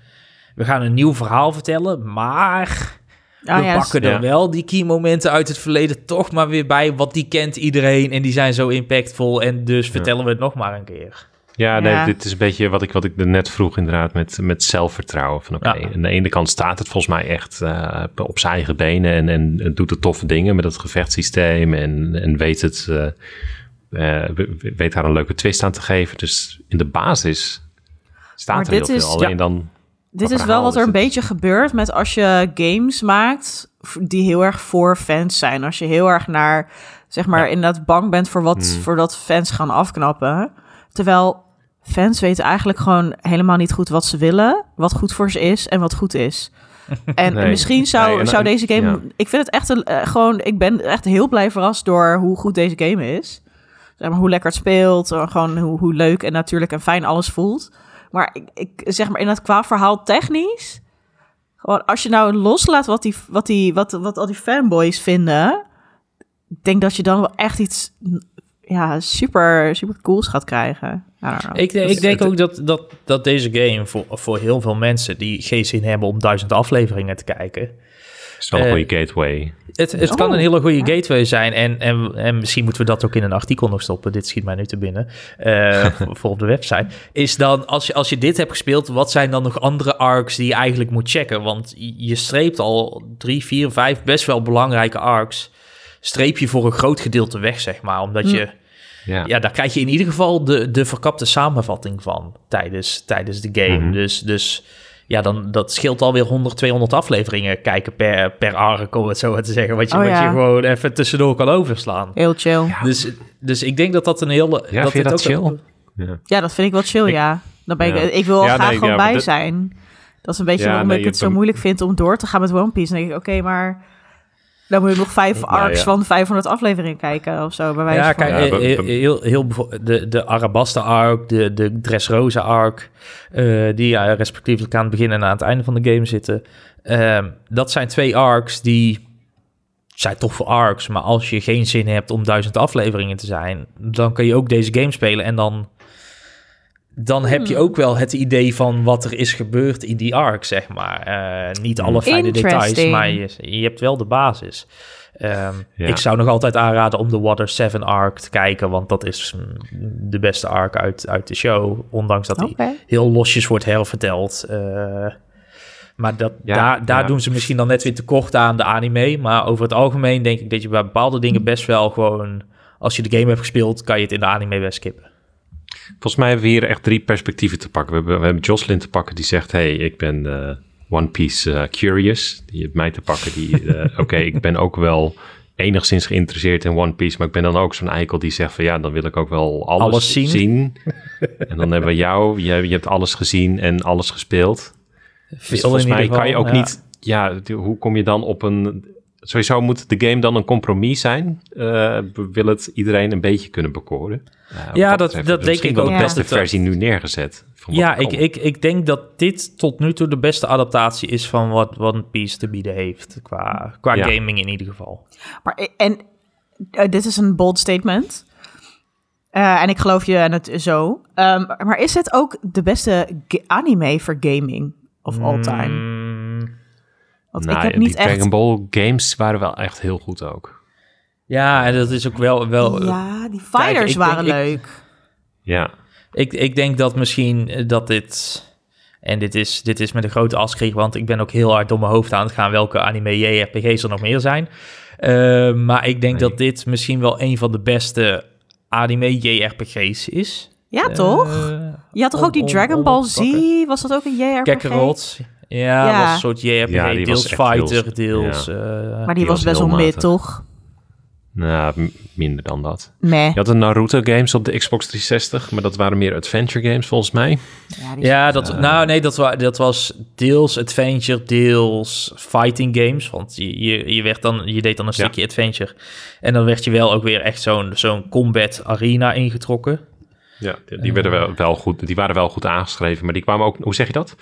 We gaan een nieuw verhaal vertellen, maar we ja, pakken er Ja. wel die key momenten uit het verleden toch maar weer bij. Want die kent iedereen en die zijn zo impactvol. En dus vertellen we het nog maar een keer. Ja, nee, Ja. dit is een beetje wat ik, wat ik er net vroeg inderdaad met, met zelfvertrouwen. Van oké, Ja. aan de ene kant staat het volgens mij echt eh, op zijn eigen benen en, en doet de toffe dingen met het gevechtssysteem en, en weet het, eh, eh, we- weet daar een leuke twist aan te geven. Dus in de basis staat Maar er heel is- veel. Alleen ja. dan, Dit is wel wat er een beetje gebeurt met als je games maakt die heel erg voor fans zijn. Als je heel erg naar, zeg maar, Ja. inderdaad bang bent voor wat Hmm. voor dat fans gaan afknappen. Terwijl fans weten eigenlijk gewoon helemaal niet goed wat ze willen, wat goed voor ze is en wat goed is. *laughs* En Nee. misschien zou, Nee, en- zou deze game. ja. Ik vind het echt een, eh, gewoon. Ik ben echt heel blij verrast door hoe goed deze game is. Zeg maar hoe lekker het speelt, gewoon hoe, hoe leuk en natuurlijk en fijn alles voelt. Maar ik, ik zeg maar in dat qua verhaal technisch. Gewoon als je nou loslaat wat, die, wat, die, wat, wat al die fanboys vinden. Ik denk dat je dan wel echt iets ja, super, super cools gaat krijgen. I don't know. Ik, Dat ik is denk het- ook dat, dat, dat deze game voor, voor heel veel mensen die geen zin hebben om duizend afleveringen te kijken. Is wel een Eh, goede gateway. Het, het Oh, kan een hele goede gateway zijn. En, en, en misschien moeten we dat ook in een artikel nog stoppen. Dit schiet mij nu te binnen. eh, voor, *laughs* voor op de website. Is dan, als je, als je dit hebt gespeeld, wat zijn dan nog andere arcs die je eigenlijk moet checken? Want je streept al drie, vier, vijf best wel belangrijke arcs. Streep je voor een groot gedeelte weg, zeg maar. Omdat Hm. je. Ja. Ja, daar krijg je in ieder geval de, de verkapte samenvatting van tijdens, tijdens de game. Mhm. Dus, dus ja, dan, dat scheelt alweer 100, 200 afleveringen kijken per, per arc, om het zo maar te zeggen. Wat je, Oh wat ja. je gewoon even tussendoor kan overslaan. Heel chill. Ja. Dus, dus ik denk dat dat een hele... Ja, dat vind je dat ook- chill? Ja. dat vind ik wel chill, Ik- ja. Dan ben ik, Ja. ik wil er Ja, graag nee, gewoon ja, bij dit- zijn. Dat is een beetje Ja, waarom nee, ik het zo moeilijk vind om door te gaan met One Piece. Dan denk ik, oké, maar dan moet je nog vijf Nou, arcs ja. van 500 afleveringen kijken of zo. Bij wijze Ja, van. kijk, Ja, heel, heel, de, de Arabasta arc, de, de Dressrosa arc, eh, die ja, respectievelijk aan het begin en aan het einde van de game zitten. Ehm, dat zijn twee arcs die zijn toch voor arcs, maar als je geen zin hebt om duizend afleveringen te zijn, dan kun je ook deze game spelen en dan, dan heb je Hmm. ook wel het idee van wat er is gebeurd in die arc, zeg maar. Eh, niet alle fijne details, maar je, je hebt wel de basis. Ehm, Ja. Ik zou nog altijd aanraden om de Water 7 arc te kijken, want dat is mm, de beste arc uit, uit de show. Ondanks dat die heel losjes wordt herverteld. Eh, maar dat, Ja, daar, daar ja. doen ze misschien dan net weer tekort aan de anime. Maar over het algemeen denk ik dat je bij bepaalde dingen best wel gewoon... Als je de game hebt gespeeld, kan je het in de anime best skippen. Volgens mij hebben we hier echt drie perspectieven te pakken. We hebben, we hebben Jocelyn te pakken die zegt... hey, ik ben eh, One Piece eh, curious. Die heeft mij te pakken die... eh, *laughs* Oké, ik ben ook wel enigszins geïnteresseerd in One Piece... maar ik ben dan ook zo'n eikel die zegt van... ja, dan wil ik ook wel alles, Alles zien. zien. *laughs* en dan hebben we jou. Je, je hebt alles gezien en alles gespeeld. Dus volgens mij kan je ook ja. niet... Ja, hoe kom je dan op een... Sowieso moet de game dan een compromis zijn. Eh, wil het iedereen een beetje kunnen bekoren. Wat Ja, dat- dat denk misschien ik wel ook de dat beste versie nu neergezet. Ja, ik, ik, ik denk dat dit tot nu toe de beste adaptatie is van wat One Piece te bieden heeft. Qua, qua Ja. gaming in ieder geval. Maar, en eh, dit is een bold statement. Eh, en ik geloof je en het zo. Ehm, maar is het ook de beste anime voor gaming of all time? Mm, Want Nou, ik heb die niet echt... Dragon Ball games waren wel echt heel goed ook. Ja, en dat is ook wel... wel Ja, die fighters waren denk- ik- leuk. Ja, ik, ik denk dat misschien eh, dat dit... En dit is, dit is met een grote afschrik, want ik ben ook heel hard door mijn hoofd aan het gaan welke anime JRPG's er nog meer zijn. Eh, maar ik denk Nee. dat dit misschien wel een van de beste anime JRPG's is. Ja, toch? Eh, Je had toch om- ook die om- Dragon Ball Z? Was dat ook een JRPG? Kakarot. Ja, Ja. was een soort JRPG, Ja, deels fighter, deels... ja. eh, Maar die Die was was best wel mid, toch? Nou, minder dan dat. Meh. Je had de Naruto games op de Xbox 360, maar dat waren meer adventure games volgens mij. Ja, dat, nou nee, dat, wa, dat was deels adventure, deels fighting games. Want je, je, je, werd dan, je deed dan een Ja. stukje adventure. En dan werd je wel ook weer echt zo'n zo'n combat arena ingetrokken. Ja, die, die werden wel, wel goed, die waren wel goed aangeschreven, maar die kwamen ook, hoe zeg je dat?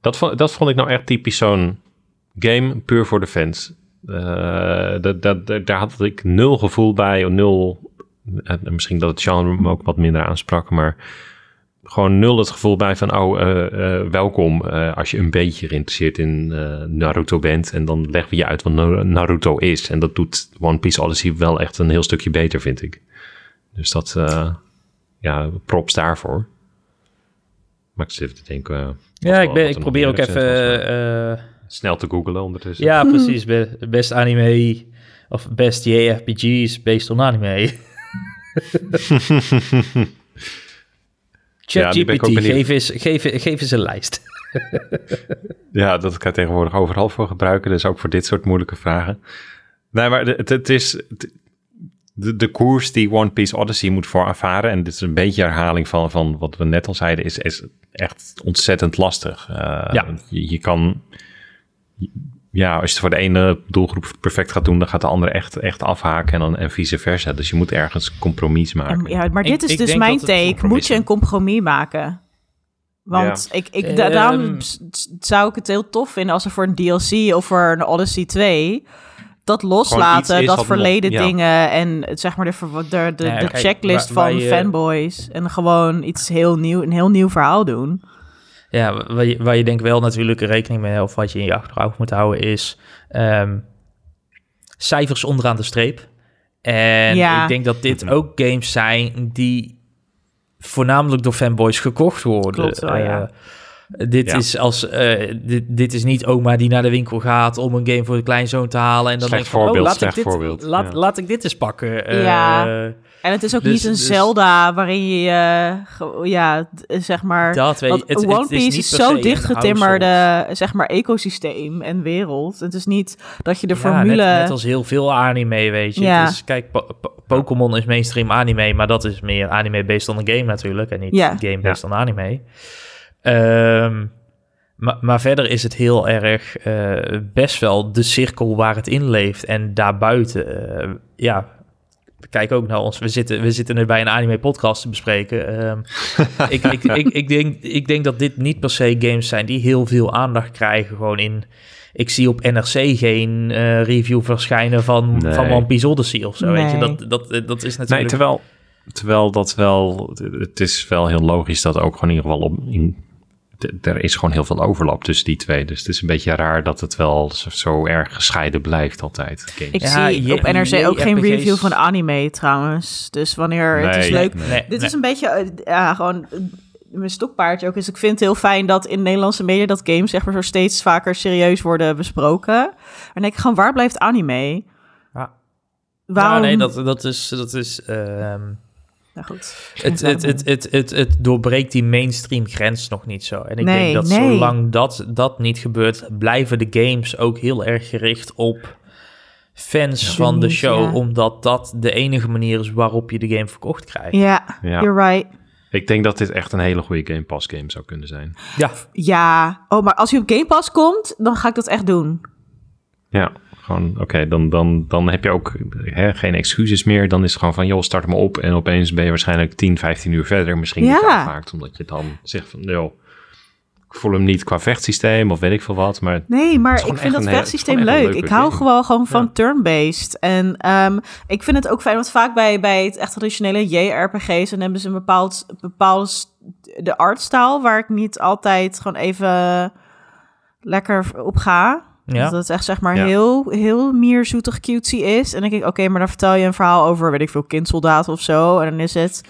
Dat, vo- dat vond ik nou echt typisch zo'n game puur voor de fans. Eh, dat, dat, dat- daar had ik nul gevoel bij, nul, misschien dat het genre me ook wat minder aansprak, maar gewoon nul het gevoel bij van, oh, eh, eh, welkom als je een beetje geïnteresseerd in Naruto bent. En dan leggen we je uit wat Na- Naruto is. En dat doet One Piece Odyssey wel echt een heel stukje beter, vind ik. Dus dat, ja, props daarvoor. Maar ik zit even te denken. Ja, ik, ben, ik er probeer ook even... snel te googlen ondertussen. ja, *laughs* precies. Be- best anime of best JRPG's based on anime. *laughs* Ja, ChatGPT, benieuwd. geef, eens, geef, geef eens een lijst. *laughs* Ja, dat kan je tegenwoordig overal voor gebruiken. Dus ook voor dit soort moeilijke vragen. Nee, maar het, het is... het- de, de koers die One Piece Odyssey moet voor ervaren... en dit is een beetje herhaling van, van wat we net al zeiden... is, is echt ontzettend lastig. Eh, Ja. je, je kan... Ja, als je het voor de ene doelgroep perfect gaat doen... dan gaat de andere echt, echt afhaken en, dan, en vice versa. Dus je moet ergens compromis maken. Ja, maar dit is ik dus mijn take. Moet je een compromis maken? Want ik, ik, da- Ehm. daarom s- zou ik het heel tof vinden als er voor een DLC of voor een Odyssey 2 dat loslaten, dat verleden ja. dingen en zeg maar de, de, de, checklist van fanboys en gewoon iets heel nieuw, een heel nieuw verhaal doen. Ja, waar je, waar je denk wel natuurlijk rekening mee of wat je in je achterhoofd moet houden is ehm, cijfers onderaan de streep. En Ja. ik denk dat dit ook games zijn die voornamelijk door fanboys gekocht worden. Klopt wel, ja. Eh, dit, Ja. is als, eh, dit, dit is niet oma die naar de winkel gaat om een game voor de kleinzoon te halen. En dan Slecht denkt van, oh, voorbeeld, laat, ik dit, voorbeeld, Laat, ja. laat ik dit eens pakken. Eh, Ja. En het is ook Dus- niet een dus- Zelda waarin je, eh, ja, d- zeg maar... Dat weet je. Het, One het Piece niet is, per zo dichtgetimmerde, zeg maar, ecosysteem en wereld. Het is niet dat je de Ja, formule... net, net als heel veel anime, weet je. Ja. Is, kijk, Po- Po- Pokémon is mainstream anime, maar dat is meer anime based on the game natuurlijk. En niet Ja. game based on anime. Ehm, maar, maar verder is het heel erg eh, best wel de cirkel waar het in leeft. En daarbuiten, eh, ja, kijk ook naar ons. We zitten, we zitten nu bij een anime podcast te bespreken. Ehm, *laughs* ik, ik, ik, ik, denk, ik denk dat dit niet per se games zijn die heel veel aandacht krijgen. Gewoon in. Ik zie op NRC geen eh, review verschijnen van, Nee. van One Piece Odyssey of zo. Weet je? Nee. Dat, dat, dat is Nee, natuurlijk. terwijl, terwijl dat wel... Het is wel heel logisch dat ook gewoon in ieder geval op... In, er is gewoon heel veel overlap tussen die twee. Dus het is een beetje raar dat het wel zo, zo erg gescheiden blijft altijd. games. Ik Ja, zie je- op NRC ook geen review van anime trouwens. Dus wanneer het is leuk. Nee, Dit nee. is een beetje, eh, ja, gewoon eh, mijn stokpaardje ook. Dus ik vind het heel fijn dat in Nederlandse media dat games zeg maar zo steeds vaker serieus worden besproken. En dan denk ik gewoon, waar blijft anime? Ja. Waarom? Ja, nee, dat, dat is... Dat is ehm, Nou goed. het, het, het, het, het, het doorbreekt die mainstream grens nog niet zo. En ik Nee, denk dat nee. zolang dat, dat niet gebeurt, blijven de games ook heel erg gericht op fans Ja. van de show. ja. Omdat dat de enige manier is waarop je de game verkocht krijgt. Ja, Ja. you're right. Ik denk dat dit echt een hele goede Game Pass game zou kunnen zijn. Ja, Ja, oh, maar als hij op Game Pass komt, dan ga ik dat echt doen. Ja, gewoon oké, dan, dan, dan heb je ook hè, geen excuses meer. Dan is het gewoon van, joh, start me op. En opeens ben je waarschijnlijk 10, 15 uur verder. Misschien Ja. niet afmaakt, omdat je dan zegt van, joh, ik voel hem niet qua vechtsysteem of weet ik veel wat. Maar Nee, maar ik vind dat een- vechtsysteem leuk. Ik hou gewoon, gewoon van Ja. turn-based. En ehm, ik vind het ook fijn, want vaak bij, bij het echt traditionele JRPG's... dan hebben ze een bepaald, bepaald st- de artstyle... waar ik niet altijd gewoon even lekker op ga. Ja. Dat het echt zeg maar Ja. heel, heel mierzoetig cutesy is. En dan denk ik, oké, maar dan vertel je een verhaal over, weet ik veel, kindsoldaten of zo. En dan is het, *laughs*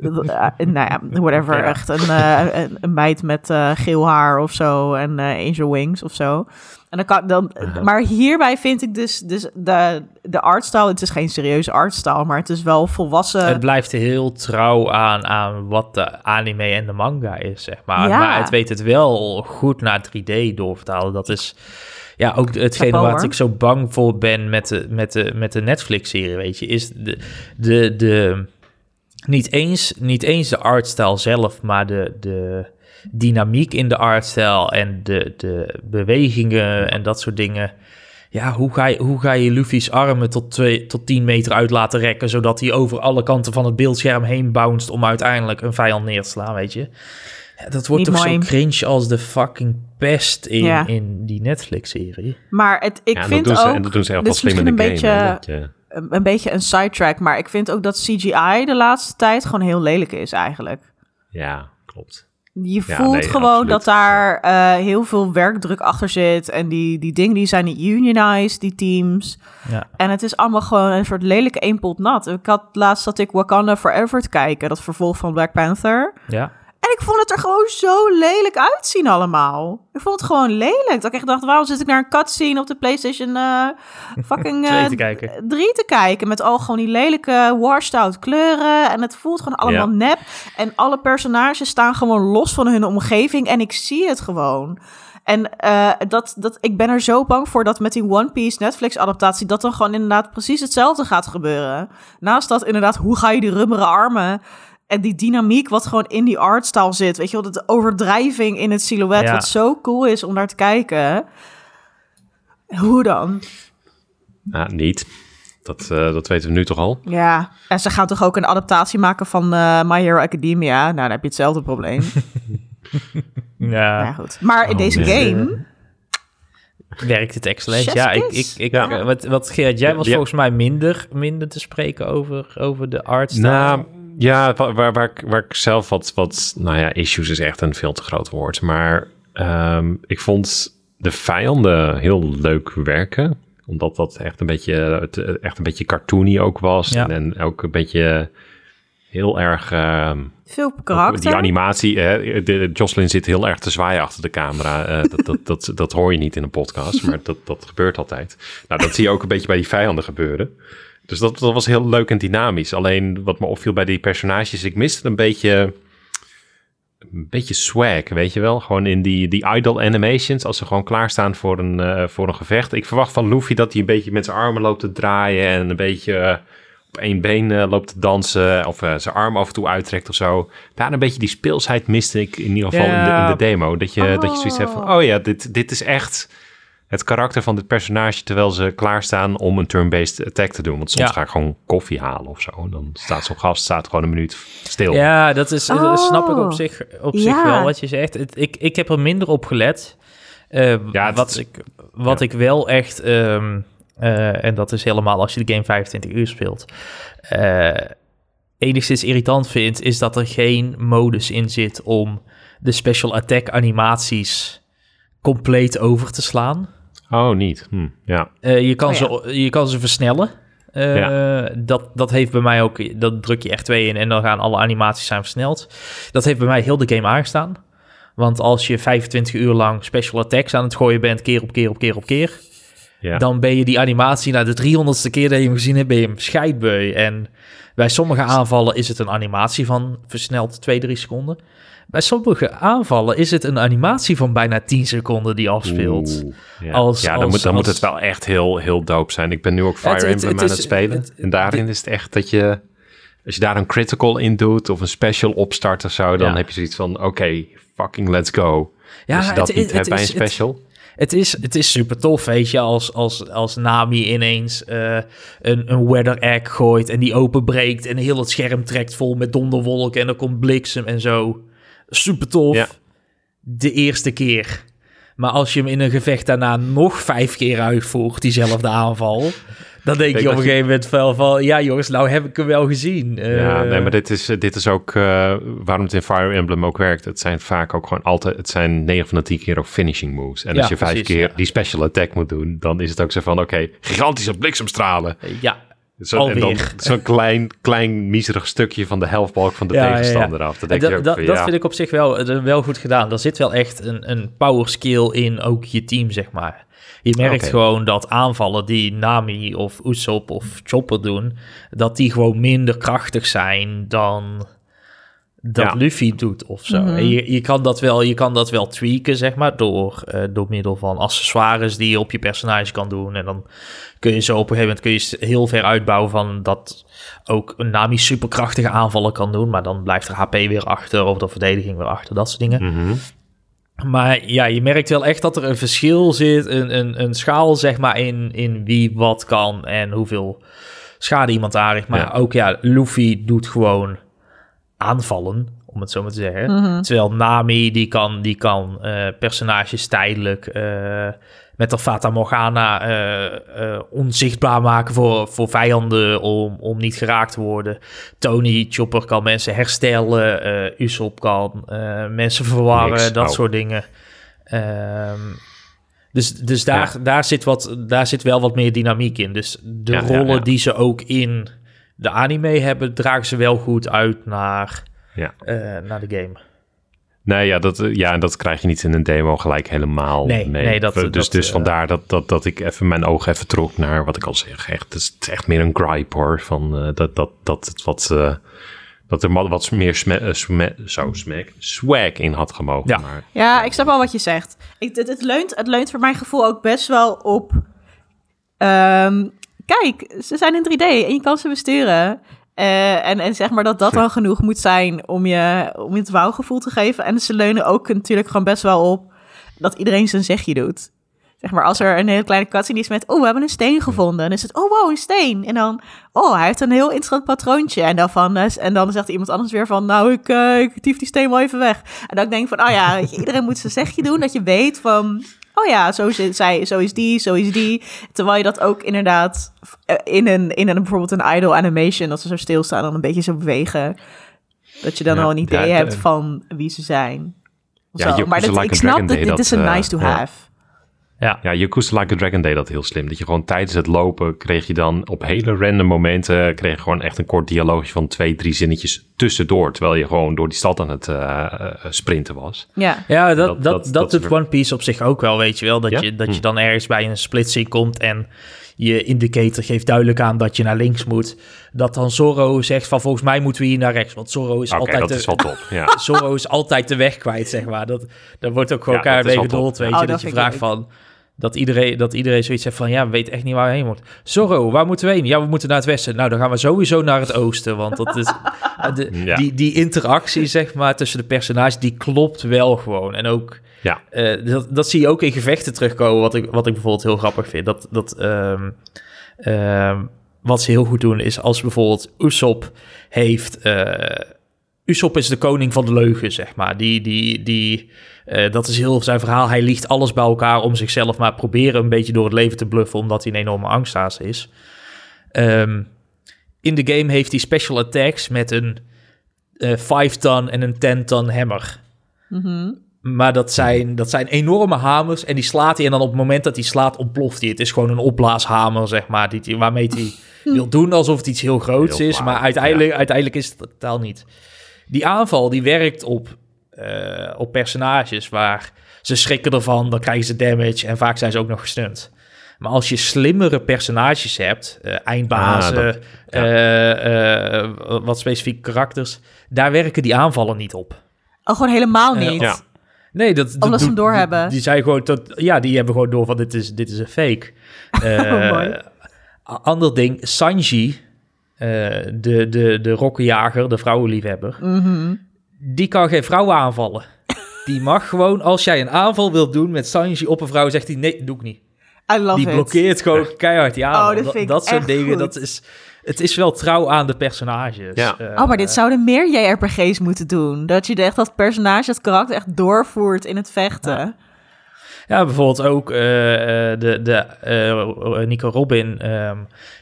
eh, nou ja, whatever, Ja. echt een, eh, een, een meid met eh, geel haar of zo en angel wings of zo. En dan kan dan, maar hierbij vind ik dus, dus de, de artstyle, het is geen serieuze artstyle, maar het is wel volwassen. Het blijft heel trouw aan, aan wat de anime en de manga is, zeg maar. Maar het weet het wel goed naar 3D doorvertalen. Dat is ja, ook hetgene waar hoor. ik zo bang voor ben met de, met de, met de Netflix-serie, weet je. Is de, de, de, niet, eens, niet eens de artstyle zelf, maar de... de dynamiek in de artstyle en de, de bewegingen en dat soort dingen. Ja, hoe ga je, hoe ga je Luffy's armen tot, twee, tot 10 meter uit laten rekken, zodat hij over alle kanten van het beeldscherm heen bounced om uiteindelijk een vijand neer te slaan, weet je? Ja, dat wordt Niet toch mooi. zo cringe als de fucking pest in, Ja. in die Netflix-serie. maar het, ik ja, vind dat ook, ze, en dat doen ze is slim in de game. beetje- dat een beetje een sidetrack, maar ik vind ook dat CGI de laatste tijd gewoon heel lelijk is eigenlijk. ja, klopt. Je Ja, voelt nee, gewoon absoluut. dat daar eh, heel veel werkdruk achter zit. En die, die dingen die zijn niet unionized, die teams. Ja. En het is allemaal gewoon een soort lelijke eenpot nat. Ik had laatst dat ik Wakanda Forever te kijken, dat vervolg van Black Panther. Ja. En ik vond het er gewoon zo lelijk uitzien allemaal. Ik vond het gewoon lelijk. Dat ik echt dacht, waarom zit ik naar een cutscene op de PlayStation eh, fucking *laughs* Twee eh, te kijken. drie te kijken. Met al gewoon die lelijke washed out kleuren. En het voelt gewoon allemaal Ja. nep. En alle personages staan gewoon los van hun omgeving. En ik zie het gewoon. En eh, dat, dat, ik ben er zo bang voor dat met die One Piece Netflix adaptatie... dat dan gewoon inderdaad precies hetzelfde gaat gebeuren. Naast dat inderdaad, hoe ga je die rubberen armen... En die dynamiek wat gewoon in die artstyle zit. Weet je wel, de overdrijving in het silhouet. Ja. Wat zo cool is om naar te kijken. Hoe dan? Nou, niet. Dat, eh, dat weten we nu toch al. Ja, en ze gaan toch ook een adaptatie maken van eh My Hero Academia? Nou, dan heb je hetzelfde probleem. *laughs* Ja. ja, goed. Maar in Oh, deze nee. game... Werkt het excellent? Ja, ik, ik, ik, Ja. Wat, wat Gerard, jij was Ja. volgens mij minder, minder te spreken over, over de artstyle. Nou, ja, wa- waar, waar, ik, waar ik zelf wat, wat, nou ja, issues is echt een veel te groot woord. Maar ehm, ik vond de vijanden heel leuk werken. Omdat dat echt een beetje, het, echt een beetje cartoony ook was. Ja. En, en ook een beetje heel erg... ehm, Veel karakter. Die animatie, hè, de, Jocelyn zit heel erg te zwaaien achter de camera. Eh, dat, dat, dat, dat hoor je niet in een podcast, maar dat, dat gebeurt altijd. Nou, dat zie je ook een beetje bij die vijanden gebeuren. Dus dat, dat was heel leuk en dynamisch. Alleen wat me opviel bij die personages, ik miste een beetje, een beetje swag, weet je wel? Gewoon in die, die idle animations, als ze gewoon klaarstaan voor een, eh, voor een gevecht. Ik verwacht van Luffy dat hij een beetje met zijn armen loopt te draaien en een beetje... eh, op één been eh, loopt te dansen of zijn arm af en toe uittrekt of zo. Daar een beetje die speelsheid miste ik in ieder geval in, de, Ja. in de demo. Dat je, dat je zoiets hebt van, oh ja, dit, dit is echt het karakter van dit personage... terwijl ze klaarstaan om een turn-based attack te doen. Want soms Ja. ga ik gewoon koffie halen of zo. Dan staat zo'n gast staat gewoon een minuut stil. Ja, dat is, dat snap ik op Oh. zich, op Ja. zich wel wat je zegt. Het, ik, ik heb er minder op gelet. Eh, Ja, het wat ik, wat ja. ik wel echt, ehm, eh, en dat is helemaal als je de game 25 uur speelt, eh, enigszins irritant vind, is dat er geen modus in zit om de special attack animaties compleet over te slaan. Oh, niet. Hm, ja. Eh, je, kan Oh, ze, je kan ze versnellen. Eh, dat, dat heeft bij mij ook, dat druk je R2 in en dan gaan alle animaties zijn versneld. Dat heeft bij mij heel de game aangestaan. Want als je 25 uur lang special attacks aan het gooien bent, keer op keer op keer op keer, ja. dan ben je die animatie na de 300ste keer dat je hem gezien hebt, ben je hem scheidbeu. En bij sommige aanvallen is het een animatie van versneld 2, 3 seconden. Bij sommige aanvallen is het een animatie van bijna 10 seconden die afspeelt. Oeh, ja. Als- ja, dan, als- moet, dan moet het wel echt heel, heel dope zijn. Ik ben nu ook Fire Het- Emblem het aan het spelen. en daarin is het echt dat je... Als je daar een critical in doet of een special opstart of zo... dan Ja. heb je zoiets van, oké, fucking let's go. Ja, als je dat het- niet hebt bij een special... Het is, het is super tof, weet je, als, als, als Nami ineens eh, een, een weather egg gooit en die openbreekt en heel het scherm trekt vol met donderwolken en er komt bliksem en zo. Super tof. Ja. De eerste keer. Maar als je hem in een gevecht daarna nog vijf keer uitvoert, diezelfde aanval, dan denk je op een gegeven moment wel van, ja jongens, nou heb ik hem wel gezien. ja, Eh, nee, maar dit is, dit is ook eh, waarom het in Fire Emblem ook werkt. Het zijn vaak ook gewoon altijd... Het zijn 9 van de 10 keer ook finishing moves. En Ja, als je vijf precies, keer ja. die special attack moet doen... dan is het ook zo van, oké, gigantische bliksemstralen. Ja, Zo, en dan Alweer. zo'n klein, klein, miserig stukje van de helftbalk van de Ja, ja, ja. tegenstander af. Dat denk dat, je ook dat, van, dat ja. vind ik op zich wel, eh, wel goed gedaan. Er zit wel echt een, een power skill in ook je team, zeg maar. Je merkt gewoon dat aanvallen die Nami of Usopp of Chopper doen, dat die gewoon minder krachtig zijn dan dat Ja. Luffy doet of zo. Mhm. Je, kan dat wel, je kan dat wel tweaken, zeg maar, door, eh, door middel van accessoires die je op je personage kan doen. En dan kun je zo op een gegeven moment kun je heel ver uitbouwen van dat ook een Nami superkrachtige aanvallen kan doen. Maar dan blijft er HP weer achter of de verdediging weer achter, dat soort dingen. Mhm. Maar ja, je merkt wel echt dat er een verschil zit, een, een, een schaal zeg maar in, in wie wat kan en hoeveel schade iemand aanricht. Maar Ja. ook ja, Luffy doet gewoon aanvallen, om het zo maar te zeggen. Mhm. Terwijl Nami, die kan, die kan eh, personages tijdelijk eh, met de Fata Morgana eh, eh, onzichtbaar maken voor, voor vijanden om, om niet geraakt te worden. Tony Chopper kan mensen herstellen, eh Usopp kan mensen verwarren, Niks. dat Oh. soort dingen. Ehm, dus dus daar, daar, zit wat, daar zit wel wat meer dynamiek in. Dus de Ja, rollen ja. die ze ook in de anime hebben, dragen ze wel goed uit naar, Ja. naar de game. Nee, ja, dat, eh, ja, en dat krijg je niet in een demo gelijk helemaal Nee, mee. nee, dat- dus dat, dus vandaar dat, dat, dat ik even mijn ogen even trok naar wat ik al zeg. Echt, het is echt meer een gripe hoor. Van, eh, dat, dat, dat het wat... eh, dat er wat- wat meer sme, sme- zo, smack, swag in had gemogen. Ja. Maar, Ja, ik snap wel wat je zegt. Ik, het, het, leunt, het leunt voor mijn gevoel ook best wel op... ehm, kijk, ze zijn in 3D en je kan ze besturen. Eh, en, en zeg maar dat dat dan *laughs* genoeg moet zijn om je, om je het wauwgevoel te geven. En ze leunen ook natuurlijk gewoon best wel op dat iedereen zijn zegje doet. Zeg maar, als er een hele kleine cutscene is met... oh, we hebben een steen gevonden. Dan is het, oh, wow, een steen. En dan, oh, hij heeft een heel interessant patroontje. En dan, van, eh, en dan zegt iemand anders weer van... nou, ik, ik tief die steen wel even weg. En dan denk ik van, oh ja, weet je, iedereen moet zijn zegje doen... dat je weet van, oh ja, zo is, zij, zo is die, zo is die. Terwijl je dat ook inderdaad eh, in een, in een bijvoorbeeld een idle animation... dat ze zo stilstaan en dan een beetje zo bewegen... dat je dan Ja, al een idee ja, hebt de- van wie ze zijn. Ja, zo. Maar dat, Like ik snap dat dit is een eh, nice to have. Ja, Ja, Yakuza Like a Dragon deed dat heel slim. Dat je gewoon tijdens het lopen kreeg je dan op hele random momenten... kreeg je gewoon echt een kort dialoogje van twee, drie zinnetjes tussendoor. Terwijl je gewoon door die stad aan het eh, eh, sprinten was. Ja. ja dat, Dat- dat, dat- dat, dat doet One Piece op zich ook wel, weet je wel. Dat, Ja? je, dat je Hm. dan ergens bij een splitsing komt en je indicator geeft duidelijk aan dat je naar links moet. Dat dan Zorro zegt van volgens mij moeten we hier naar rechts. Want Zorro is Oké, altijd dat de, is wel top. *laughs* Ja. Zorro is altijd de weg kwijt, zeg maar. Dat, daar wordt ook gewoon Ja, dat is mee weet Oh, je. dat Dat je vraagt van... Dat iedereen, dat iedereen zoiets heeft van, ja, we weten echt niet waar we heen moeten. Zorro, waar moeten we heen? Ja, we moeten naar het westen. Nou, dan gaan we sowieso naar het oosten, want dat is... *laughs* de, Ja. die, die interactie, zeg maar, tussen de personages, die klopt wel gewoon. En ook, Ja. eh, dat, dat zie je ook in gevechten terugkomen, wat ik, wat ik bijvoorbeeld heel grappig vind. Dat, dat ehm, ehm, wat ze heel goed doen, is als bijvoorbeeld Usopp heeft... eh, Usopp is de koning van de leugen, zeg maar. Die, die, die, eh, dat is heel zijn verhaal. Hij liegt alles bij elkaar om zichzelf maar proberen een beetje door het leven te bluffen, omdat hij een enorme angstaas is. Ehm, in de game heeft hij special attacks met een eh 5-ton en een 10-ton hammer. Mhm. Maar dat zijn, dat zijn enorme hamers en die slaat hij. En dan op het moment dat hij slaat, ontploft hij. Het is gewoon een opblaashamer, zeg maar, die, waarmee hij *laughs* wil doen alsof het iets heel groots Heel is. Maar uiteindelijk, uiteindelijk is het totaal niet. Die aanval, die werkt op, eh, op personages waar ze schrikken ervan, dan krijgen ze damage en vaak zijn ze ook nog gestunt. Maar als je slimmere personages hebt, eh, eindbazen, Ah, dat- ja. eh, eh, wat specifieke karakters, daar werken die aanvallen niet op. Oh, gewoon helemaal niet. ja. Nee, dat, dat Omdat ze hem doorhebben. Die, die zijn gewoon tot, ja, die hebben gewoon door van dit is, dit is een fake. *laughs* Eh, Oh, Ander ding, Sanji, eh, de, de, de rokkenjager, de vrouwenliefhebber, Mhm. Die kan geen vrouwen aanvallen. *laughs* Die mag gewoon, als jij een aanval wilt doen met Sanji op een vrouw, zegt hij nee, doe ik niet. I love Die it. blokkeert gewoon keihard die aanval. Oh, dat vind ik dat soort dingen, goed. dat is, het is wel trouw aan de personages. Ja. Eh, Oh, maar dit zouden meer JRPG's moeten doen. Dat je echt dat personage, dat karakter echt doorvoert in het vechten. Ja, bijvoorbeeld ook eh, eh, de, de eh, Nico Robin, ehm,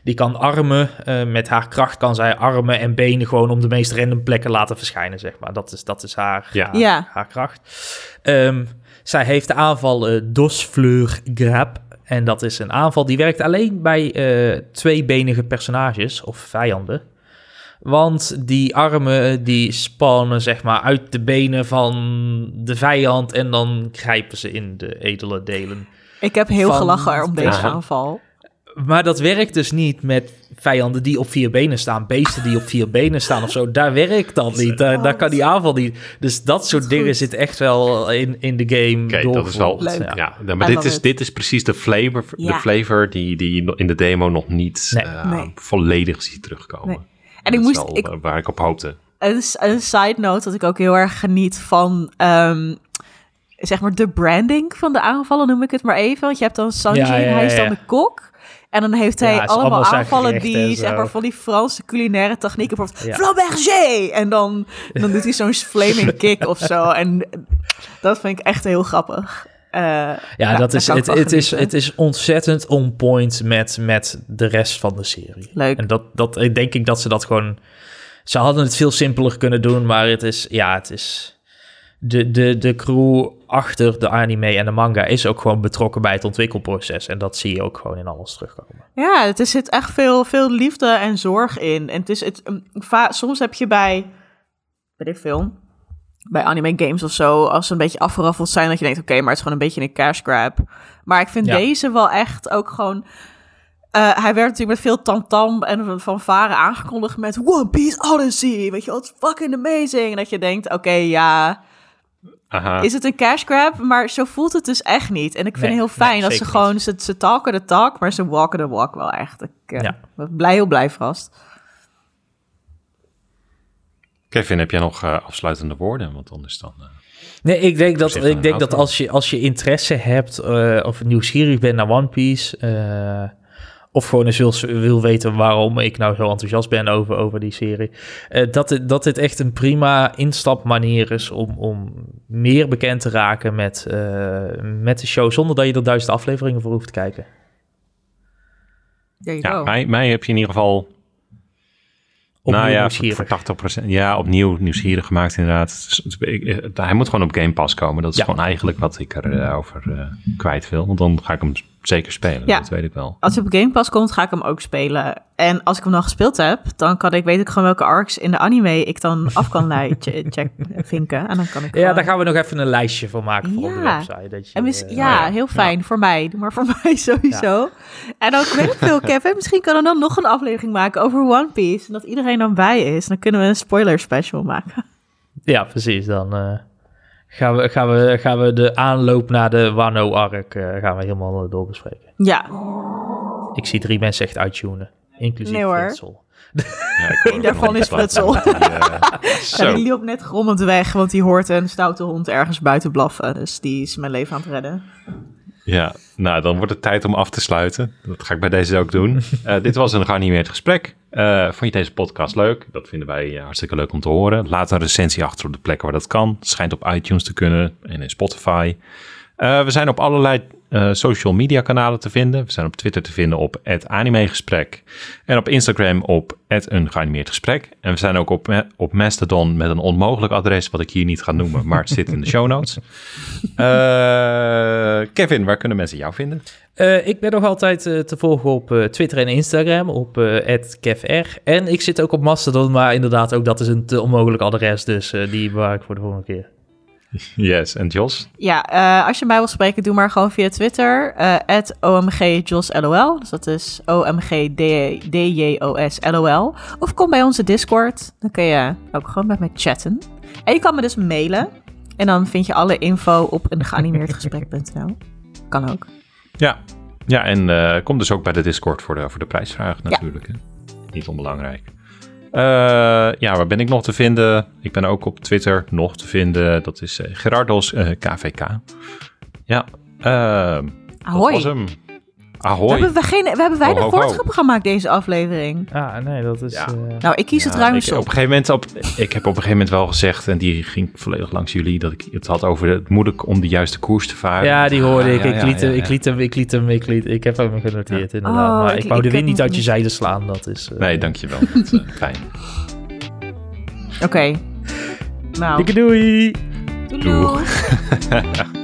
die kan armen, eh, met haar kracht kan zij armen en benen gewoon om de meest random plekken laten verschijnen, zeg maar. Dat is, dat is haar, Ja. haar, Ja. haar kracht. Ehm, zij heeft de aanval Dosfleur Grab. En dat is een aanval die werkt alleen bij eh tweebenige personages of vijanden. Want die armen die spannen zeg maar uit de benen van de vijand en dan grijpen ze in de edele delen. Ik heb heel Van- gelachen om deze Ja. aanval. Maar dat werkt dus niet met vijanden die op vier benen staan, beesten die op vier benen staan of zo. Daar werkt dat niet. Daar, daar kan die aanval niet. Dus dat soort dingen goed. zitten echt wel in, in de game. Oké, dat is wel. Leuk. Ja, Ja. maar I dit is, it. dit is precies de flavor, de flavor die, die in de demo nog niet Nee. eh, Nee. volledig ziet terugkomen. Nee. En ik moest, ik, eh, waar ik op hoopte. een, een side note dat ik ook heel erg geniet van, ehm, zeg maar, de branding van de aanvallen, noem ik het maar even. Want je hebt dan Sanji, Ja, ja, en hij is dan ja. de kok. En dan heeft hij Ja, allemaal, aanvallen die, zeg maar, van die Franse culinaire technieken. Bijvoorbeeld, Ja. Flamberger! En dan, dan doet hij zo'n *laughs* flaming kick of zo. En dat vind ik echt heel grappig. Eh, Ja, dat is, het, het, is, het is ontzettend on point met, met de rest van de serie. Leuk. En dat, dat denk ik dat ze dat gewoon... Ze hadden het veel simpeler kunnen doen, maar het is... Ja, het is... De, de, de crew achter de anime en de manga is ook gewoon betrokken bij het ontwikkelproces. En dat zie je ook gewoon in alles terugkomen. Ja, het er zit echt veel, veel liefde en zorg in. En het is het, soms heb je bij, bij de film, bij anime games of zo, als ze een beetje afgeraffeld zijn, dat je denkt, oké, maar het is gewoon een beetje een cash grab. Maar ik vind Ja. deze wel echt ook gewoon... eh, hij werd natuurlijk met veel tamtam en fanfare aangekondigd met One Piece Odyssey. Weet je, wat fucking amazing. En dat je denkt, oké, ja, Aha. is het een cash grab? Maar zo voelt het dus echt niet. En ik vind Nee, het heel fijn nee, dat ze gewoon, ze, ze talken de talk, maar ze walken de walk wel echt. Ik eh, Ja. ben blij, heel blij vast. Kevin, heb jij nog eh, afsluitende woorden? Want anders dan... eh, Nee, ik denk dat, ik denk dat als, je, als je interesse hebt eh, of nieuwsgierig bent naar One Piece... eh, of gewoon eens wil, wil weten waarom ik nou zo enthousiast ben over, over die serie... eh, dat, het, dat dit echt een prima instapmanier is om, om meer bekend te raken met, eh, met de show... zonder dat je er duizend afleveringen voor hoeft te kijken. Ja, mij, mij heb je in ieder geval... Opnieuw nou ja, nieuwsgierig. voor, voor 80%. Ja, opnieuw nieuwsgierig gemaakt inderdaad. Dus ik- eh, Hij moet gewoon op Game Pass komen. Dat is Ja. gewoon eigenlijk wat ik erover over eh, kwijt wil. Want dan ga ik hem zeker spelen. Ja. Dat weet ik wel. Als hij op Game Pass komt, ga ik hem ook spelen. En als ik hem dan gespeeld heb, dan kan ik, weet ik gewoon welke arcs in de anime ik dan af kan *laughs* lei- che- check, vinken. En dan kan ik Ja, gewoon- daar gaan we nog even een lijstje van maken voor op de Ja. website. Dat je, En mis- eh, ja, oh ja. heel fijn voor mij. Maar voor *laughs* mij sowieso. En ook weet ik veel, *laughs* Kevin. Misschien kunnen we dan nog een aflevering maken over One Piece. En dat iedereen dan bij is. Dan kunnen we een spoiler special maken. Ja, precies. Dan eh, gaan, we, gaan, we, gaan we de aanloop naar de Wano-arc eh, gaan we helemaal doorbespreken. Ja, Ik zie drie mensen echt uittunen, inclusief Nee, hoor. Fritsel. Ja, ik *laughs* hoor Eén daarvan is Frutsel. Die, eh, *laughs* Ja, zo. die loopt net grommend weg, want die hoort een stoute hond ergens buiten blaffen. Dus die is mijn leven aan het redden. Ja, nou dan wordt het tijd om af te sluiten. Dat ga ik bij deze ook doen. *laughs* Eh, dit was een geanimeerd gesprek. Eh, vond je deze podcast leuk? Dat vinden wij eh, hartstikke leuk om te horen. Laat een recensie achter op de plekken waar dat kan. Schijnt op iTunes te kunnen en in Spotify. Uh, we zijn op allerlei uh, social media kanalen te vinden. We zijn op Twitter te vinden op het animegesprek. En op Instagram op het een geanimeerd gesprek. En we zijn ook op, op Mastodon met een onmogelijk adres, wat ik hier niet ga noemen, maar het zit in de show notes. Uh, *laughs* Kevin, waar kunnen mensen jou vinden? Uh, ik ben nog altijd uh, te volgen op uh, Twitter en Instagram, op @kevr. En ik zit ook op Mastodon, maar inderdaad ook dat is een te onmogelijk adres, dus die bewaar ik voor de volgende keer. *laughs* Yes, en Jos? Ja, als je mij wil spreken, doe maar gewoon via Twitter, OMGJosLOL. Dus dat is OMGDJOSLOL. Of kom bij onze Discord, dan kun je ook gewoon met mij chatten. En je kan me dus mailen. En dan vind je alle info op een geanimeerdgesprek.nl. Kan ook. Ja, ja en uh, kom dus ook bij de Discord voor de, voor de prijsvraag natuurlijk. Hè? Niet onbelangrijk. Uh, ja, waar ben ik nog te vinden? Ik ben ook op Twitter nog te vinden. Dat is uh, Gerardos KVK. Ja, Ahoy. dat was hem. Ahoy. We hebben, we geen, we hebben weinig gemaakt deze aflevering. Ja, nee, dat is... Ja. Uh... Nou, ik kies het ruim ik, op. een gegeven moment op, ik heb op een gegeven moment wel gezegd, en die ging volledig langs jullie, dat ik het had over het moeilijk om de juiste koers te varen. Ja, die hoorde ik. ik, liet hem, ik liet hem, ik liet hem, ik liet Ik heb hem genoteerd, inderdaad. Oh, maar ik, ik wou de wind niet uit je zijde slaan, dat is... Uh... Nee, dankjewel. dat, uh, *laughs* fijn. Oké. Okay. Nou. Dikke doei! Doei! doei. *laughs*